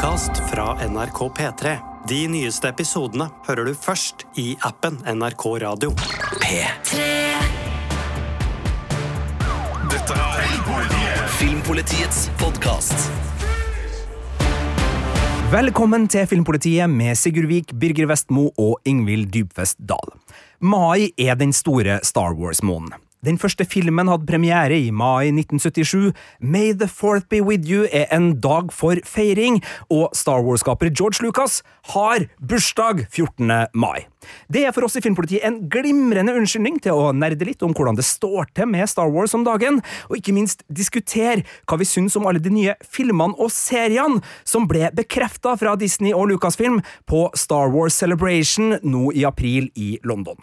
podkast fra NRK P3. De nyeste episodene hører du først i appen NRK Radio. Dette er Filmpolitiets podkast. Velkommen til Filmpolitiet med Sigurd Vik, Birger Vestmo og Ingvild Dybfest Dahl. Mai er den store Star Wars-måneden. Den første filmen hadde premiere i mai 1977. May the Fourth Be With You er en dag for feiring, og Star Wars-skaper George Lucas har bursdag 14. mai. Det er for oss i Filmpolitiet en glimrende unnskyldning til å nerde litt om hvordan det står til med Star Wars om dagen, og ikke minst diskutere hva vi syns om alle de nye filmene og seriene som ble bekrefta fra Disney og Lucasfilm på Star Wars Celebration nå i april i London.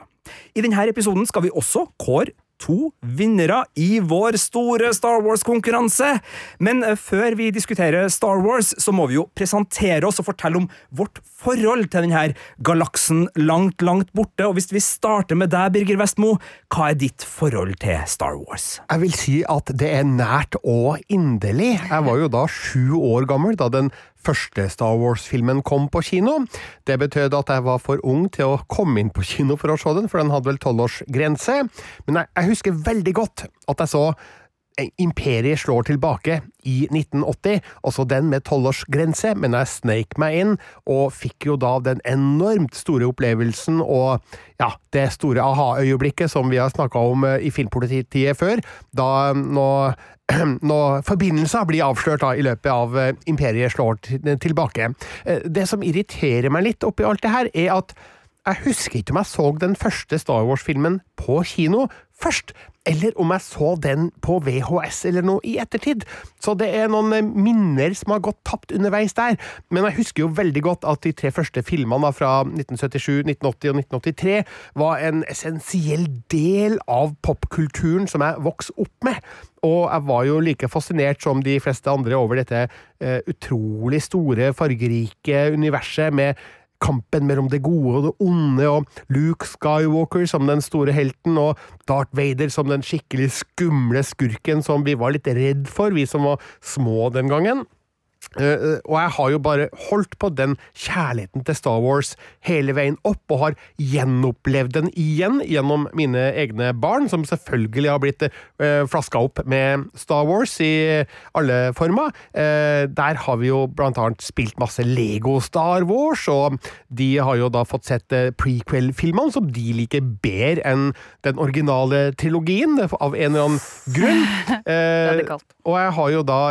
I denne episoden skal vi også kåre to vinnere i vår store Star Wars-konkurranse. Men eh, før vi diskuterer Star Wars, så må vi jo presentere oss og fortelle om vårt forhold til denne galaksen langt, langt borte. Og hvis vi starter med deg, Birger Vestmo, hva er ditt forhold til Star Wars? Jeg vil si at det er nært og inderlig. Jeg var jo da sju år gammel da den første Star Wars-filmen kom på kino. Det betød at jeg var for ung til å komme inn på kino for å se den, for den hadde vel tolvårsgrense. Men jeg, jeg husker veldig godt at jeg så Imperiet slår tilbake i 1980, også den med tolvårsgrense, men jeg sneik meg inn, og fikk jo da den enormt store opplevelsen og ja, det store aha-øyeblikket som vi har snakka om eh, i Filmpolitiet før, da når når forbindelser blir avslørt da, i løpet av eh, Imperiet slår tilbake. Eh, det som irriterer meg litt oppi alt det her, er at jeg husker ikke om jeg så den første Star Wars-filmen på kino først, eller om jeg så den på VHS eller noe i ettertid. Så det er noen eh, minner som har gått tapt underveis der. Men jeg husker jo veldig godt at de tre første filmene fra 1977, 1980 og 1983 var en essensiell del av popkulturen som jeg vokste opp med. Og jeg var jo like fascinert som de fleste andre over dette eh, utrolig store, fargerike universet med kampen mellom det gode og det onde, og Luke Skywalker som den store helten, og Darth Vader som den skikkelig skumle skurken som vi var litt redd for, vi som var små den gangen. Uh, og jeg har jo bare holdt på den kjærligheten til Star Wars hele veien opp, og har gjenopplevd den igjen gjennom mine egne barn, som selvfølgelig har blitt uh, flaska opp med Star Wars i alle former. Uh, der har vi jo blant annet spilt masse Lego Star Wars, og de har jo da fått sett prequel-filmene, som de liker bedre enn den originale trilogien, av en eller annen grunn. og jeg har jo da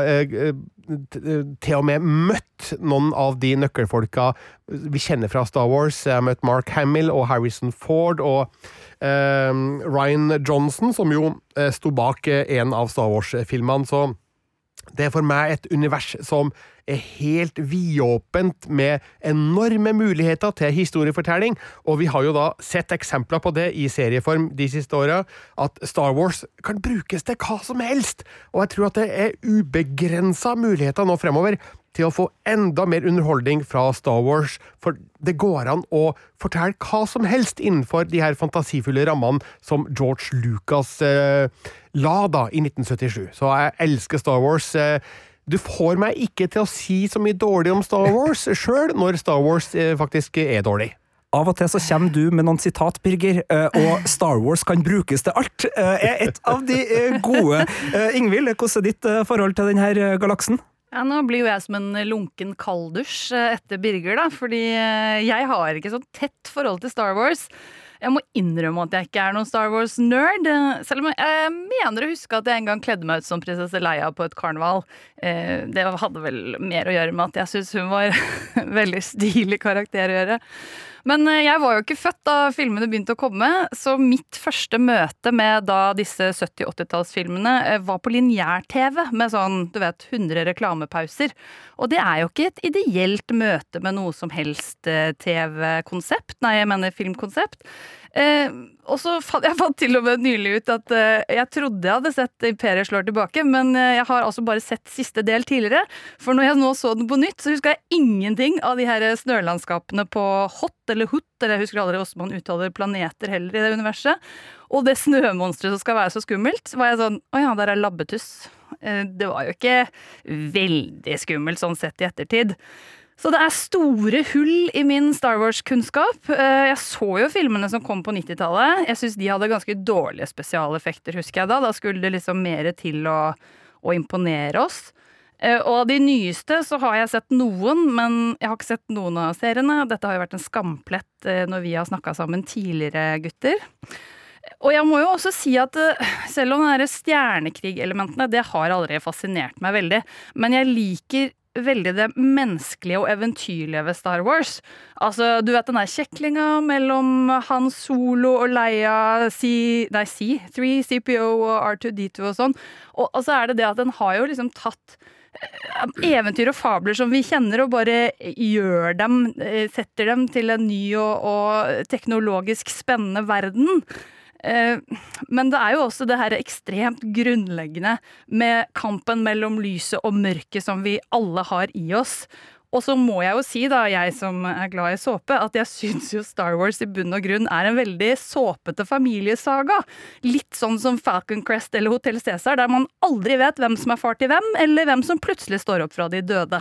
til og med møtt noen av de nøkkelfolka vi kjenner fra Star Wars. Jeg har møtt Mark Hamill og Harrison Ford og eh, Ryan Johnson, som jo eh, sto bak eh, en av Star Wars-filmene. Så det er for meg et univers som helt vidåpent, med enorme muligheter til historiefortelling, og vi har jo da sett eksempler på det i serieform de siste åra, at Star Wars kan brukes til hva som helst, og jeg tror at det er ubegrensa muligheter nå fremover til å få enda mer underholdning fra Star Wars, for det går an å fortelle hva som helst innenfor de her fantasifulle rammene som George Lucas eh, la da i 1977. Så jeg elsker Star Wars. Eh, du får meg ikke til å si så mye dårlig om Star Wars sjøl, når Star Wars eh, faktisk er dårlig. Av og til så kommer du med noen sitat, Birger, eh, og Star Wars kan brukes til alt. Eh, er et av de gode. Ingvild, hvordan er ditt forhold til denne galaksen? Ja, Nå blir jo jeg som en lunken kalddusj etter Birger, da. Fordi jeg har ikke så tett forhold til Star Wars. Jeg må innrømme at jeg ikke er noen Star Wars-nerd. Selv om jeg mener å huske at jeg en gang kledde meg ut som prinsesse Leia på et karneval. Eh, det hadde vel mer å gjøre med at jeg syns hun var en veldig stilig karakter å gjøre. Men eh, jeg var jo ikke født da filmene begynte å komme, så mitt første møte med da disse 70-80-tallsfilmene eh, var på lineær-TV med sånn, du vet, 100 reklamepauser. Og det er jo ikke et ideelt møte med noe som helst eh, TV-konsept, nei, jeg mener filmkonsept. Eh, og så fant jeg fant til og med nylig ut at eh, jeg trodde jeg hadde sett Imperiet slår tilbake, men eh, jeg har altså bare sett siste del tidligere. For når jeg nå så den på nytt, så huska jeg ingenting av de her snølandskapene på Hot eller Hut, eller jeg husker aldri hvordan man uttaler planeter heller i det universet. Og det snømonsteret som skal være så skummelt, var jeg sånn Å ja, der er labbetuss. Eh, Det var jo ikke veldig skummelt sånn sett i ettertid. Så det er store hull i min Star Wars-kunnskap. Eh, Jeg så jo filmene som kom på 90-tallet. Jeg syns de hadde ganske dårlige spesialeffekter, husker jeg da. Da skulle det liksom mer til å, å imponere oss. Eh, Og av de nyeste så har jeg sett noen, men jeg har ikke sett noen av seriene. Dette har jo vært en skamplett eh, når vi har snakka sammen tidligere, gutter. Og jeg må jo også si at selv om stjernekrig-elementene, det har aldri fascinert meg veldig, men jeg liker veldig det menneskelige og eventyrlige ved Star Wars. Altså, du vet den der kjeklinga mellom Han Solo og Leia C, nei, C3, CPO og R2D2 og sånn. Og, og så er det det at den har jo liksom tatt eh, eventyr og fabler som vi kjenner, og bare gjør dem, eh, setter dem til en ny og, og teknologisk spennende verden. Eh, Men det er jo også det her ekstremt grunnleggende med kampen mellom lyset og mørket som vi alle har i oss. Og så må jeg jo si, da, jeg som er glad i såpe, at jeg syns jo Star Wars i bunn og grunn er en veldig såpete familiesaga. Litt sånn som Falcon Crest eller Hotell Cæsar, der man aldri vet hvem som er far til hvem, eller hvem som plutselig står opp fra de døde.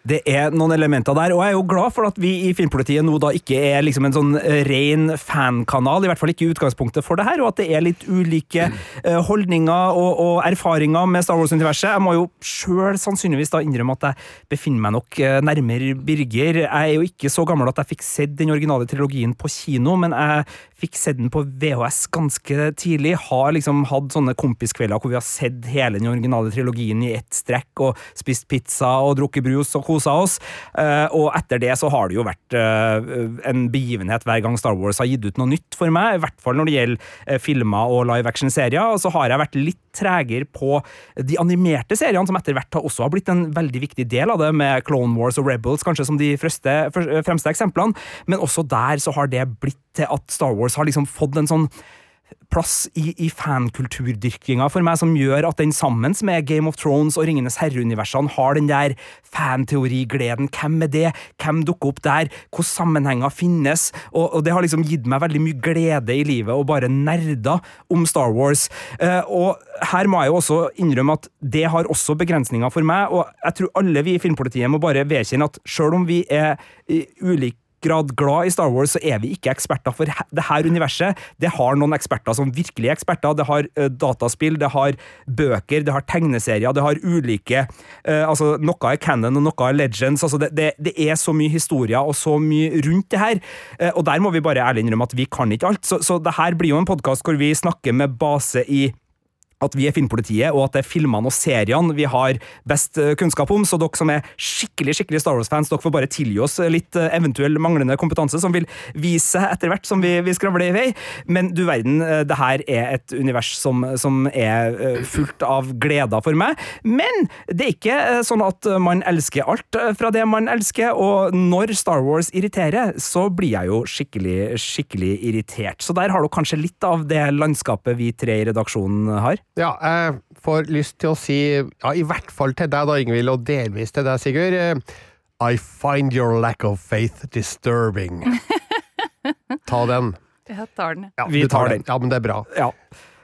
Det er noen elementer der, og jeg er jo glad for at vi i Filmpolitiet nå da ikke er liksom en sånn ren fankanal, i hvert fall ikke i utgangspunktet for det her, og at det er litt ulike eh, holdninger og, og erfaringer med Star Wars-universet. Jeg må jo sjøl sannsynligvis da innrømme at jeg befinner meg nok eh, nærmere Birger. Jeg er jo ikke så gammel at jeg fikk sett den originale trilogien på kino, men jeg fikk sett den på VHS ganske tidlig. Har liksom hatt sånne kompiskvelder hvor vi har sett hele den originale trilogien i ett strekk, og spist pizza og drukket brus og kosa oss. Eh, og etter det så har det jo vært eh, en begivenhet hver gang Star Wars har gitt ut noe nytt for meg, i hvert fall når det gjelder eh, filmer og live action-serier. Og så har jeg vært litt tregere på de animerte seriene, som etter hvert også har blitt en veldig viktig del av det, med Clone Wars og Rebels kanskje som de første, fremste eksemplene. Men også der så har det blitt til at Star Wars har liksom fått en sånn plass i, i fankulturdyrkinga for meg, som gjør at den sammen med Game of Thrones og Ringenes herre-universene har den der fanteorigleden. Hvem er det? Hvem dukker opp der? Hvor sammenhenger finnes? Og, og det har liksom gitt meg veldig mye glede i livet og bare nerder om Star Wars. Eh, og her må jeg jo også innrømme at det har også begrensninger for meg, og jeg tror alle vi i Filmpolitiet må bare vedkjenne at sjøl om vi er i ulik grad glad i Star Wars, så er vi ikke eksperter for det her universet. Det har noen eksperter som virkelig er eksperter. Det har eh, dataspill, det har bøker, det har tegneserier, det har ulike uh, altså Noe er canon, og noe er legends. altså Det, det, det er så mye historier og så mye rundt det her. Uh, og der må vi bare ærlig innrømme at vi kan ikke alt. Så, så det her blir jo en podkast hvor vi snakker med base i at vi er Filmpolitiet, og at det er filmene og seriene vi har best eh, kunnskap om. Så dere som er skikkelig skikkelig Star Wars-fans, dere får bare tilgi oss litt eh, eventuell manglende kompetanse, som vil vise etter hvert som vi, vi skravler i vei. Men du verden, eh, det her er et univers som, som er fullt av gleder for meg. Men det er ikke sånn at man elsker alt fra det man elsker, og når Star Wars irriterer, så blir jeg jo skikkelig, skikkelig irritert. Så der har du kanskje litt av det landskapet vi tre i redaksjonen har. Ja, jeg får lyst til å si, ja, i hvert fall til deg da, Ingvild, og delvis til deg, Sigurd. eh, I find your lack of faith disturbing. Ta den. Jeg tar den. Ja, Vi tar, tar den. Ja, men det er bra. Ja.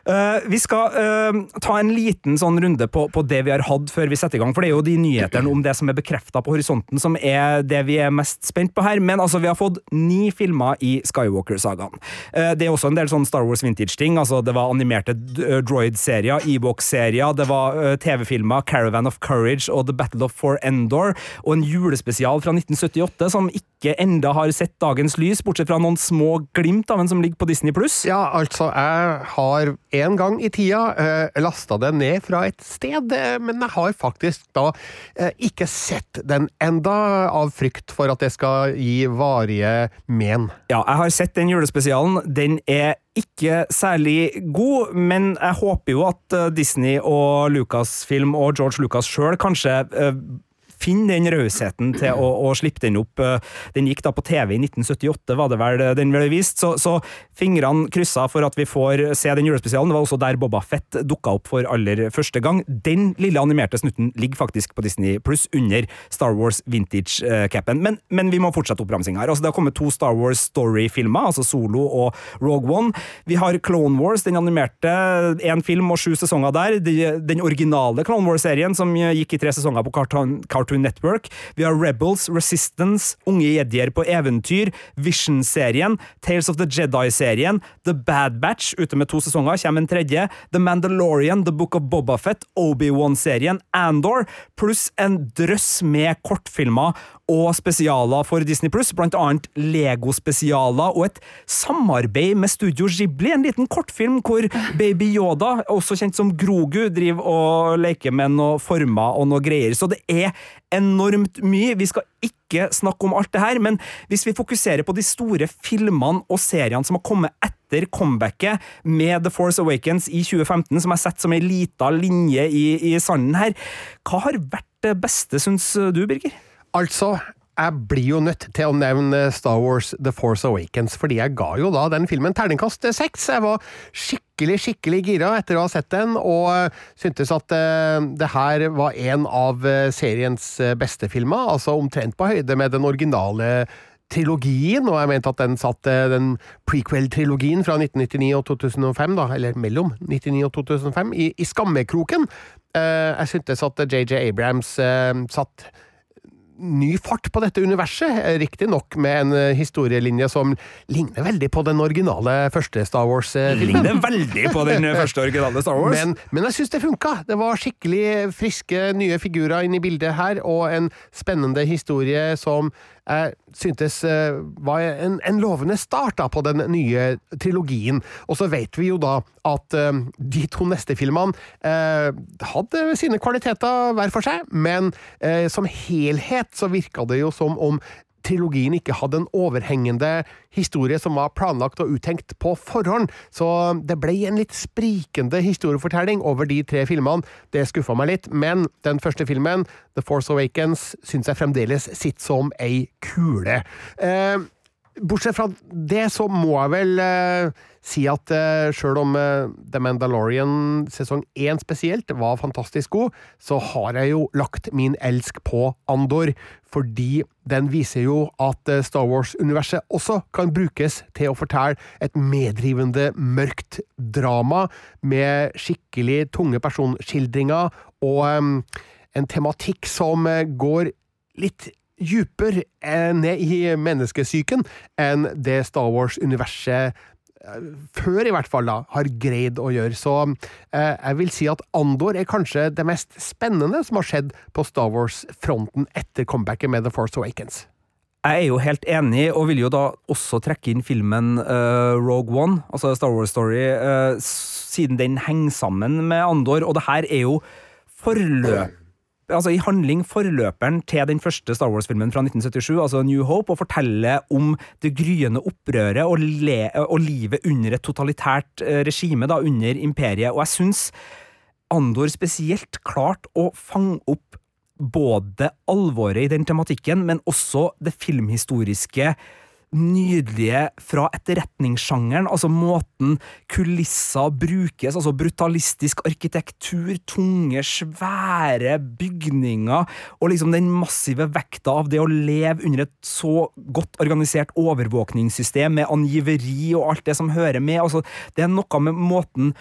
Eh, vi skal uh, ta en liten sånn runde på, på det vi har hatt før vi setter i gang, for det er jo de nyhetene om det som er bekrefta på horisonten, som er det vi er mest spent på her. Men altså, vi har fått ni filmer i Skywalker-sagaen. Uh, det er også en del sånn Star Wars vintage-ting. altså Det var animerte droid-serier, Ebox-serier, det var TV-filmer, Caravan of Courage og The Battle of For Endor, og en julespesial fra 1978 som ikke enda har sett dagens lys, bortsett fra noen små glimt av en som ligger på Disney pluss. Ja, altså, jeg har en gang i tida eh, lasta den ned fra et sted, eh, men jeg har faktisk da eh, ikke sett den enda, av frykt for at det skal gi varige men. Ja, jeg har sett den julespesialen. Den er ikke særlig god, men jeg håper jo at eh, Disney og Lucasfilm og George Lucas sjøl kanskje eh, finne den rausheten til å, å, slippe den opp. Eh, den gikk da på TV i 1978, var det vel den ble vist, så, så fingrene kryssa for at vi får se den julespesialen. Det var også der Boba Fett dukka opp for aller første gang. Den lille animerte snutten ligger faktisk på Disney pluss under Star Wars vintage-capen. Men, men, vi må fortsette oppramsinga her. Altså, det har kommet to Star Wars Story-filmer, altså Solo og Rogue One. Vi har Clone Wars, den animerte, én film og sju sesonger der. Den originale Clone Wars-serien som gikk i tre sesonger på Cartoon, Cartoon Network. Vi har Rebels, Resistance, Unge jedier på eventyr, Vision-serien, Tales of the Jedi-serien, The Bad Batch, ute med to sesonger, kommer en tredje, The Mandalorian, The Book of Bobafett, Obi-Wan-serien, Andor, pluss en drøss med kortfilmer og spesialer for Disney Pluss, annet Lego-spesialer og et samarbeid med Studio Ghibli, en liten kortfilm hvor Baby Yoda, også kjent som Grogu, driver og leker med noen former og noe greier. Så det er enormt mye. Vi skal ikke snakke om alt det her, men hvis vi fokuserer på de store filmene og seriene som har kommet etter comebacket med The Force Awakens i 2015, som er sett som ei lita linje i, i sanden her, hva har vært det beste, syns du, Birger? Altså, jeg blir jo nødt til å nevne Star Wars The Force Awakens, fordi jeg ga jo da den filmen terningkast seks. Jeg var skikkelig, skikkelig gira etter å ha sett den, og eh, syntes at uh, det her var en av uh, seriens beste filmer, altså omtrent på høyde med den originale trilogien, og jeg mente at den satt den prequel-trilogien fra 1999 og 2005, da, eller mellom 1999 og 2005, i, i skammekroken. Jeg syntes at JJ Abrams satt ny fart på dette universet, riktignok med en eh, historielinje som ligner veldig på den originale første Star Wars-filmen. Ligner veldig på den første originale Star Wars. Men, men jeg syns det funka! Det var skikkelig friske, nye figurer inn i bildet her, og en spennende historie som jeg syntes eh, var en, en lovende start da, på den nye trilogien. Og så vet vi jo da at uh, de to neste filmene eh, hadde sine kvaliteter hver for seg, men eh, som helhet så virka det jo som om trilogien ikke hadde en overhengende historie som var planlagt og uttenkt på forhånd, så det ble en litt sprikende historiefortelling over de tre filmene. Det skuffa meg litt, men den første filmen, The Force Awakens, syns jeg fremdeles sitter som ei kule. Eh, bortsett fra det, så må jeg vel eh, si at eh, sjøl om eh, The Mandalorian sesong én spesielt var fantastisk god, så har jeg jo lagt min elsk på Andor, fordi den viser jo at eh, Star Wars-universet også kan brukes til å fortelle et medrivende, mørkt drama med skikkelig tunge personskildringer og um, en tematikk som går litt dypere ned i menneskesyken enn det Star Wars-universet før i hvert fall, da, har greid å gjøre. Så eh, jeg vil si at Andor er kanskje det mest spennende som har skjedd på Star Wars-fronten etter comebacket med The Force Awakens. Jeg er jo helt enig, og vil jo da også trekke inn filmen uh, Rogue One, altså Star Wars Story, uh, siden den henger sammen med Andor, og det her er jo forløp altså i handling forløperen til den første Star Wars-filmen fra 1977, altså New Hope, og forteller om det gryende opprøret og, og livet under et totalitært eh, regime, da, under imperiet. Og jeg syns Andor spesielt klarte å fange opp både alvoret i den tematikken, men også det filmhistoriske nydelige fra etterretningssjangeren, altså måten kulisser brukes, altså brutalistisk arkitektur, tunge, svære bygninger, og liksom den massive vekta av det å leve under et så godt organisert overvåkningssystem med angiveri og alt det som hører med, altså det er noe med måten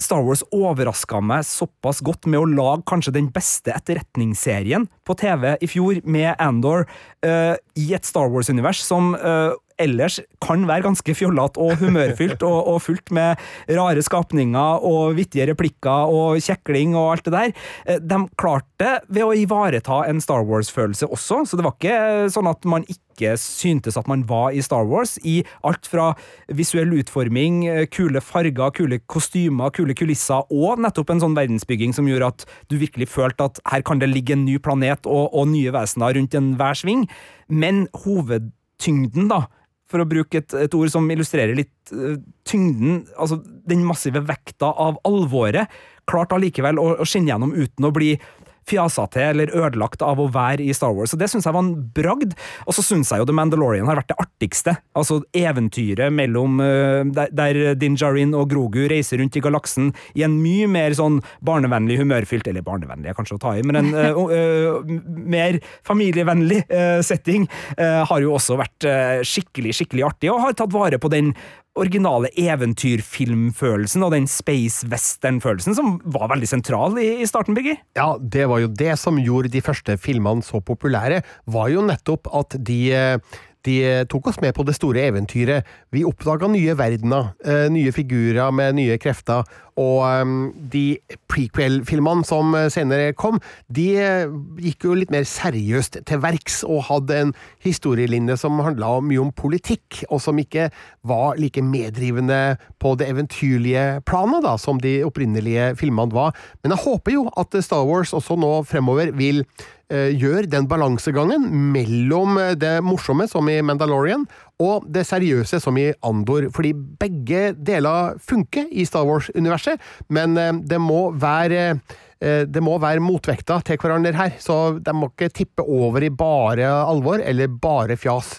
Star Wars overraska meg såpass godt med å lage kanskje den beste etterretningsserien på TV i fjor, med Andor, uh, i et Star Wars-univers som uh, ellers kan være ganske fjollete og humørfylt og, og, fullt med rare skapninger og vittige replikker og kjekling og alt det der. Eh, de klarte ved å ivareta en Star Wars-følelse også, så det var ikke sånn at man ikke syntes at man var i Star Wars, i alt fra visuell utforming, eh, kule farger, kule kostymer, kule kulisser, og nettopp en sånn verdensbygging som gjorde at du virkelig følte at her kan det ligge en ny planet og, og nye vesener rundt enhver sving. Men hovedtyngden, da, for å bruke et, et ord som illustrerer litt uh, tyngden, altså den massive vekta av alvoret, klarte allikevel å, å skinne gjennom uten å bli fjasa til eller ødelagt av å være i Star Wars. Og det syns jeg var en bragd. Og så syns jeg jo The Mandalorian har vært det artigste. Altså eventyret mellom uh, der, der Din Djarin og Grogu reiser rundt i galaksen i en mye mer sånn barnevennlig, humørfylt Eller barnevennlig er kanskje å ta i, men en uh, uh, mer familievennlig setting har jo også vært skikkelig, skikkelig artig, og har tatt vare på den originale eventyrfilmfølelsen og den space western-følelsen som var veldig sentral i, i starten, Birger? Ja, det var jo det som gjorde de første filmene så populære, var jo nettopp at de de tok oss med på det store eventyret. Vi oppdaga nye verdener, eh, nye figurer med nye krefter, og um, de prequel-filmene som eh, senere kom, de eh, gikk jo litt mer seriøst til verks og hadde en historielinje som handla mye om politikk, og som ikke var like meddrivende på det eventyrlige planet da, som de opprinnelige filmene var. Men jeg håper jo at Star Wars også nå fremover vil gjøre den balansegangen mellom det morsomme, som i Mandalorian, og det seriøse som i Andor, fordi begge deler funker i Star Wars-universet, men eh, det må være eh, det må være motvekta til hverandre her, så de må ikke tippe over i bare alvor eller bare fjas.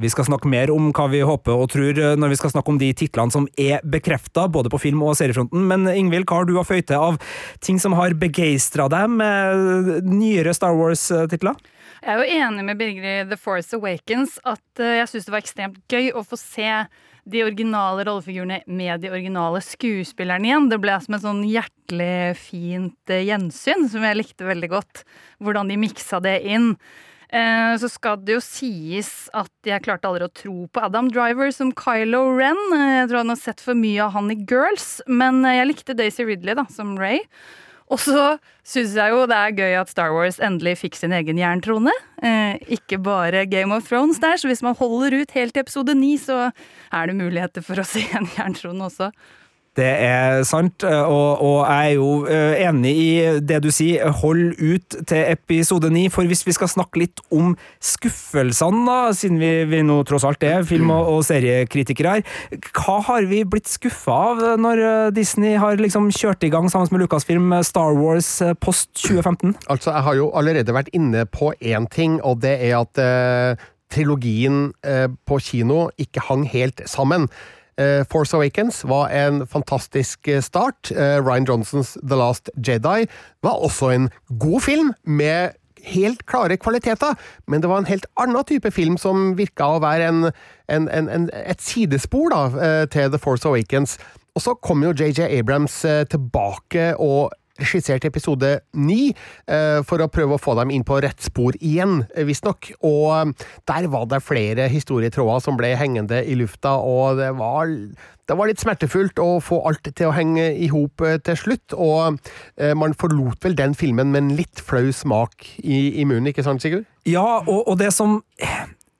Vi skal snakke mer om hva vi håper og tror eh, når vi skal snakke om de titlene som er bekrefta, både på film- og seriefronten. Men Ingvild, hva har du å til av ting som har begeistra deg med nyere Star Wars-titler? Jeg er jo enig med Birger The Force Awakens at uh, jeg syns det var ekstremt gøy å få se de originale rollefigurene med de originale skuespillerne igjen. Det ble som et sånn hjertelig fint gjensyn som jeg likte veldig godt. Hvordan de miksa det inn. Uh, så skal det jo sies at jeg klarte aldri å tro på Adam Driver som Kylo Ren. Jeg tror han har sett for mye av han i Girls, men jeg likte Daisy Ridley da, som Ray. Og så syns jeg jo det er gøy at Star Wars endelig fikk sin egen jerntrone. Eh, ikke bare Game of Thrones der, så hvis man holder ut helt til episode ni, så er det muligheter for å se en jerntrone også. Det er sant, og, og, jeg er jo eh, enig i det du sier. Hold ut til episode ni, for hvis vi skal snakke litt om skuffelsene, da, siden vi, vi nå tross alt er film- og, seriekritikere her, hva har vi blitt skuffa av når eh, Disney har liksom kjørt i gang sammen med Lucasfilm Star Wars eh, post 2015? Altså, jeg har jo allerede vært inne på én ting, og det er at eh, trilogien eh, på kino ikke hang helt sammen. Uh, Force Awakens var en fantastisk eh, start. Uh, Ryan Johnsons The Last Jedi var også en god film, med helt klare kvaliteter, men det var en helt annen type film som virka å være en, en, en, et sidespor da, til The Force Awakens. Og så kom jo JJ Abrams tilbake og regissert episode ni, eh, for å prøve å få dem inn på rett spor igjen, eh, visstnok. Og eh, der var det flere historietråder som ble hengende i lufta, og det var, det var litt smertefullt å få alt til å henge i hop til slutt. Og man forlot vel den filmen med en litt flau smak i, i munnen, ikke sant, Sigurd? Ja, og, og det som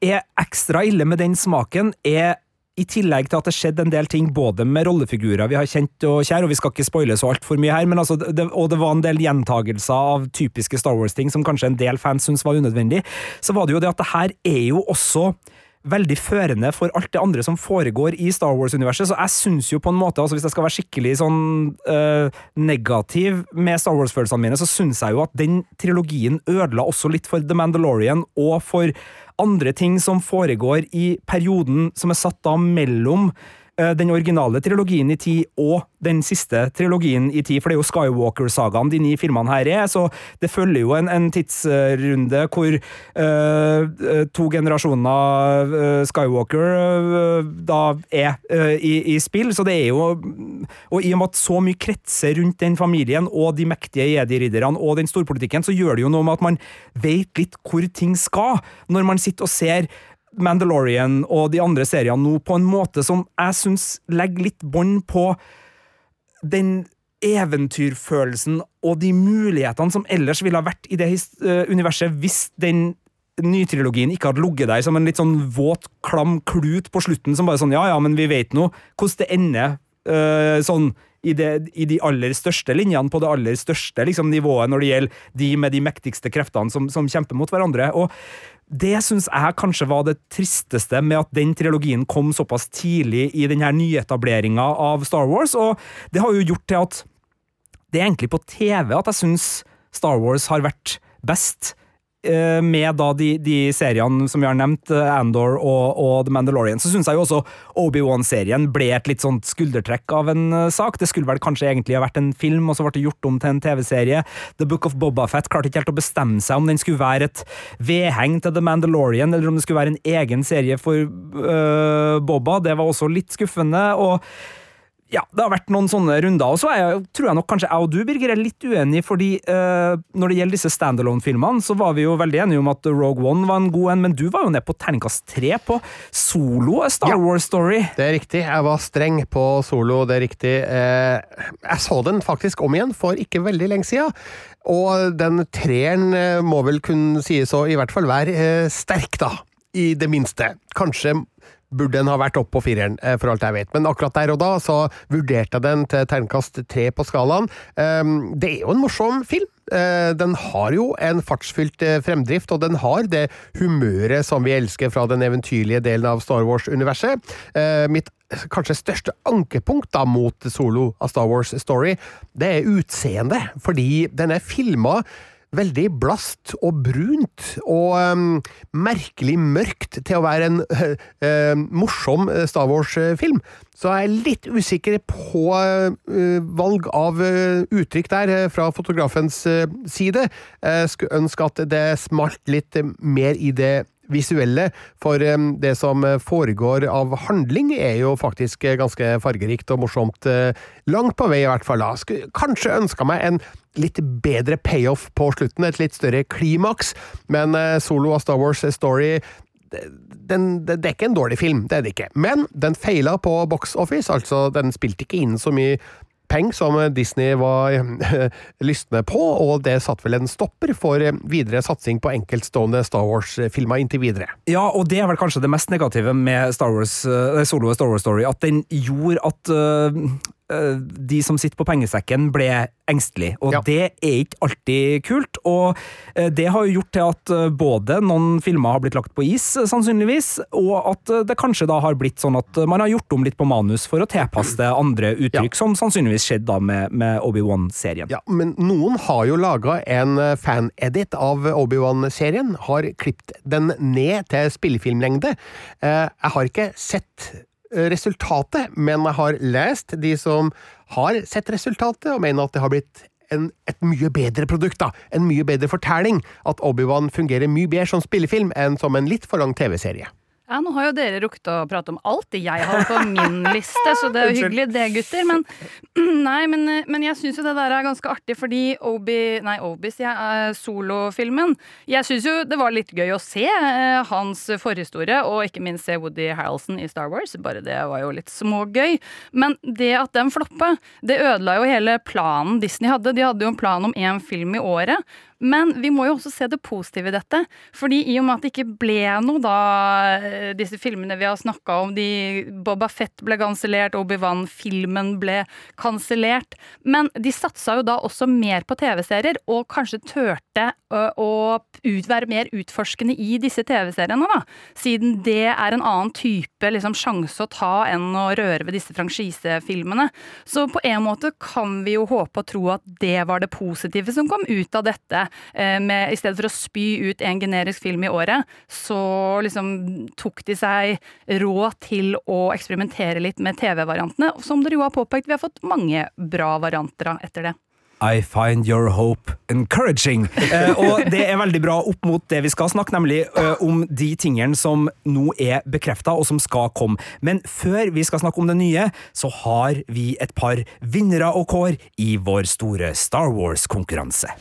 er ekstra ille med den smaken, er i tillegg til at det skjedde en del ting både med rollefigurer vi har kjent og kjær, og vi skal ikke spoile så altfor mye her, men altså, det, og det var en del gjentagelser av typiske Star Wars-ting som kanskje en del fans syntes var unødvendig, så var det jo det at det her er jo også veldig førende for alt det andre som foregår i Star Wars-universet. Så jeg syns jo på en måte, altså hvis jeg skal være skikkelig sånn øh, negativ med Star Wars-følelsene mine, så syns jeg jo at den trilogien ødela også litt for The Mandalorian og for andre ting som foregår i perioden som er satt da mellom den originale trilogien i tid og den siste trilogien i tid, for det er jo Skywalker-sagaen de ni filmene her er, så det følger jo en, en tidsrunde hvor uh, to generasjoner uh, Skywalker uh, da er i, i, spill, så det er jo Og i og med at så mye kretser rundt den familien og de mektige jedi-ridderne og den storpolitikken, så gjør det jo noe med at man vet litt hvor ting skal, når man sitter og ser Mandalorian og de andre seriene nå på en måte som jeg syns legger litt bånd på den eventyrfølelsen og de mulighetene som ellers ville ha vært i det uh, universet hvis den nytrilogien ikke hadde ligget der som en litt sånn våt, klam klut på slutten som bare sånn ja ja, men vi vet nå hvordan det ender uh, sånn i, det, i, de aller største linjene, på det aller største liksom, nivået, når det gjelder de med de mektigste kreftene som, som kjemper mot hverandre. Og det syns jeg kanskje var det tristeste med at den trilogien kom såpass tidlig i denne nyetableringa av Star Wars, og det har jo gjort til at det er egentlig på TV at jeg syns Star Wars har vært best. Eh, Med da de, de seriene som vi har nevnt, eh, Andor og, og The Mandalorian, så syns jeg jo også Obi-Wan-serien ble et litt sånt skuldertrekk av en eh, sak. Det skulle vel kanskje egentlig ha vært en film, og så ble det gjort om til en TV-serie. The Book of Bobafett klarte ikke helt å bestemme seg om den skulle være et vedheng til The Mandalorian, eller om det skulle være en egen serie for øh, Boba. Det var også litt skuffende. og ja, det har vært noen sånne runder, og så tror jeg nok kanskje jeg og du, Birger, er litt uenige, fordi eh, når det gjelder disse standalone-filmene, så var vi jo veldig enige om at Rogue One var en god en, men du var jo ned på terningkast tre på Solo, Star Ja. Wars-story. Det er riktig, jeg var streng på solo, det er riktig. Eh, jeg så den faktisk om igjen for ikke veldig lenge siden. Og den treeren eh, må vel kunne sies å i hvert fall være eh, sterk, da. I det minste. Kanskje burde den ha vært opp på fireren, eh, for alt jeg vet. Men akkurat der og da så vurderte jeg den til terningkast tre på skalaen. Eh, det er jo en morsom film. Eh, Den har jo en fartsfylt eh, fremdrift, og den har det humøret som vi elsker fra den eventyrlige delen av Star Wars-universet. Mitt kanskje største ankepunkt da mot Solo av Star Wars Story, det er utseendet, fordi den er filma veldig blast og brunt og um, merkelig mørkt til å være en eh, morsom eh, Star Wars-film. Så jeg er litt usikker på uh, valg av uttrykk der fra fotografens side. Jeg skulle ønske at det smalt litt mer i det visuelle, for um, det som foregår av handling er jo faktisk ganske fargerikt og morsomt. Langt på vei, i hvert fall. da. Skulle kanskje ønska meg en litt bedre payoff på slutten, et litt større klimaks, men eh, Solo av Star Wars Story den, det, er ikke en dårlig film, det er det ikke. Men den feila på box office, altså den spilte ikke inn så mye penger som Disney var eh, lystne på, og det satt vel en stopper for videre satsing på enkeltstående Star Wars-filmer inntil videre. Ja, og det er vel kanskje det mest negative med Star Wars, eh, Solo Star Wars Story, at den gjorde at de som sitter på pengesekken, ble engstelige. Og Ja. det er ikke alltid kult. Og eh, det har jo gjort til at eh, både noen filmer har blitt lagt på is, eh, sannsynligvis, og at eh, det kanskje da har blitt sånn at eh, man har gjort om litt på manus for å tilpasse det andre uttrykk, som sannsynligvis skjedde da med, med Obi-Wan-serien. Ja, men noen har jo laga en eh, fan-edit av Obi-Wan-serien, har klippet den ned til spillefilmlengde. Eh, Jeg har ikke sett eh, resultatet, men jeg har lest de som har sett resultatet, og mener at det har blitt en, et mye bedre produkt, da. En mye bedre fortelling. At Obi-Wan fungerer mye bedre som spillefilm enn som en litt for lang TV-serie. Ja, nå har jo dere rukket å prate om alt det jeg har på min liste, så det er jo hyggelig det, gutter. Men, nei, men, men jeg syns jo det der er ganske artig, fordi Obi Nei, Obis, ja, eh, solofilmen Jeg syns jo det var litt gøy å se eh, hans forhistorie, og ikke minst se Woody Harrelson i Star Wars. Bare det var jo litt smågøy. Men det at den floppa, det ødela jo hele planen Disney hadde. De hadde jo en plan om én film i året. Men vi må jo også se det positive i dette. Fordi i og med at det ikke ble noe da eh, disse filmene vi har snakka om, de Boba Fett ble kansellert, Obi-Wan-filmen ble kansellert. Men de satsa jo da også mer på TV-serier, og kanskje turte ø, å være mer utforskende i disse TV-seriene, da. Siden det er en annen type liksom, sjanse å ta enn å røre ved disse franchisefilmene. Så på en måte kan vi jo håpe og tro at det var det positive som kom ut av dette. Eh, med, I stedet for å spy ut en generisk film i året, så liksom tok de seg råd til å eksperimentere litt med TV-variantene. Som dere jo har påpekt, vi har fått mange bra varianter av etter det. I find your hope encouraging. Eh, og det er veldig bra opp mot det vi skal snakke, nemlig eh, om de tingene som nå er bekrefta, og som skal komme. Men før vi skal snakke om det nye, så har vi et par vinnere og kår i vår store Star Wars-konkurranse.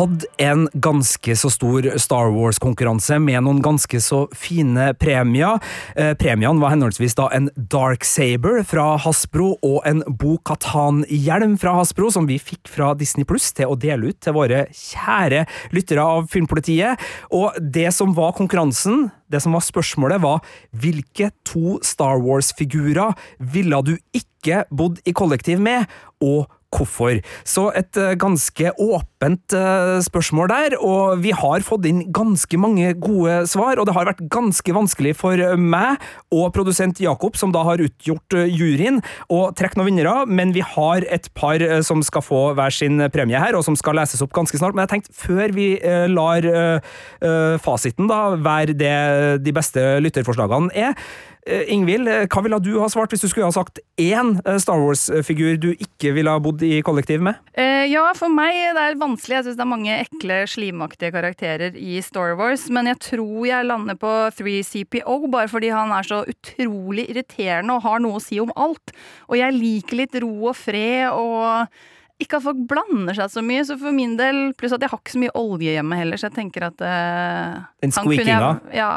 Hadde en ganske så stor Star Wars-konkurranse med noen ganske så fine premier. Eh, premiene var henholdsvis da en Dark Saber fra Hasbro og en Bo Katan-hjelm fra Hasbro, som vi fikk fra Disney Pluss til å dele ut til våre kjære lyttere av Filmpolitiet. Og det som var konkurransen, det som var spørsmålet, var hvilke to Star Wars-figurer ville du ikke bodd i kollektiv med, og hvorfor. Så et eh, ganske åpent eh, spørsmål der, og vi har fått inn ganske mange gode svar, og det har vært ganske vanskelig for meg og produsent Jakob, som da har utgjort eh, juryen, å trekke noen vinnere, men vi har et par eh, som skal få hver sin premie her, og som skal leses opp ganske snart. Men jeg tenkte, før vi eh, lar eh, eh, fasiten da være det de beste lytterforslagene er, Eh, Ingvild, eh, hva ville du ha svart hvis du skulle ha sagt én eh, Star Wars-figur du ikke ville ha bodd i kollektiv med? Eh, ja, for meg det er vanskelig. Jeg syns det er mange ekle, slimaktige karakterer i Star Wars, men jeg tror jeg lander på 3CPO, bare fordi han er så utrolig irriterende og har noe å si om alt. Og jeg liker litt ro og fred og ikke at folk blander seg så mye, så for min del Pluss at jeg har ikke så mye olje hjemme heller, så jeg tenker at uh, Den kunne jeg- squeakinga? Ja,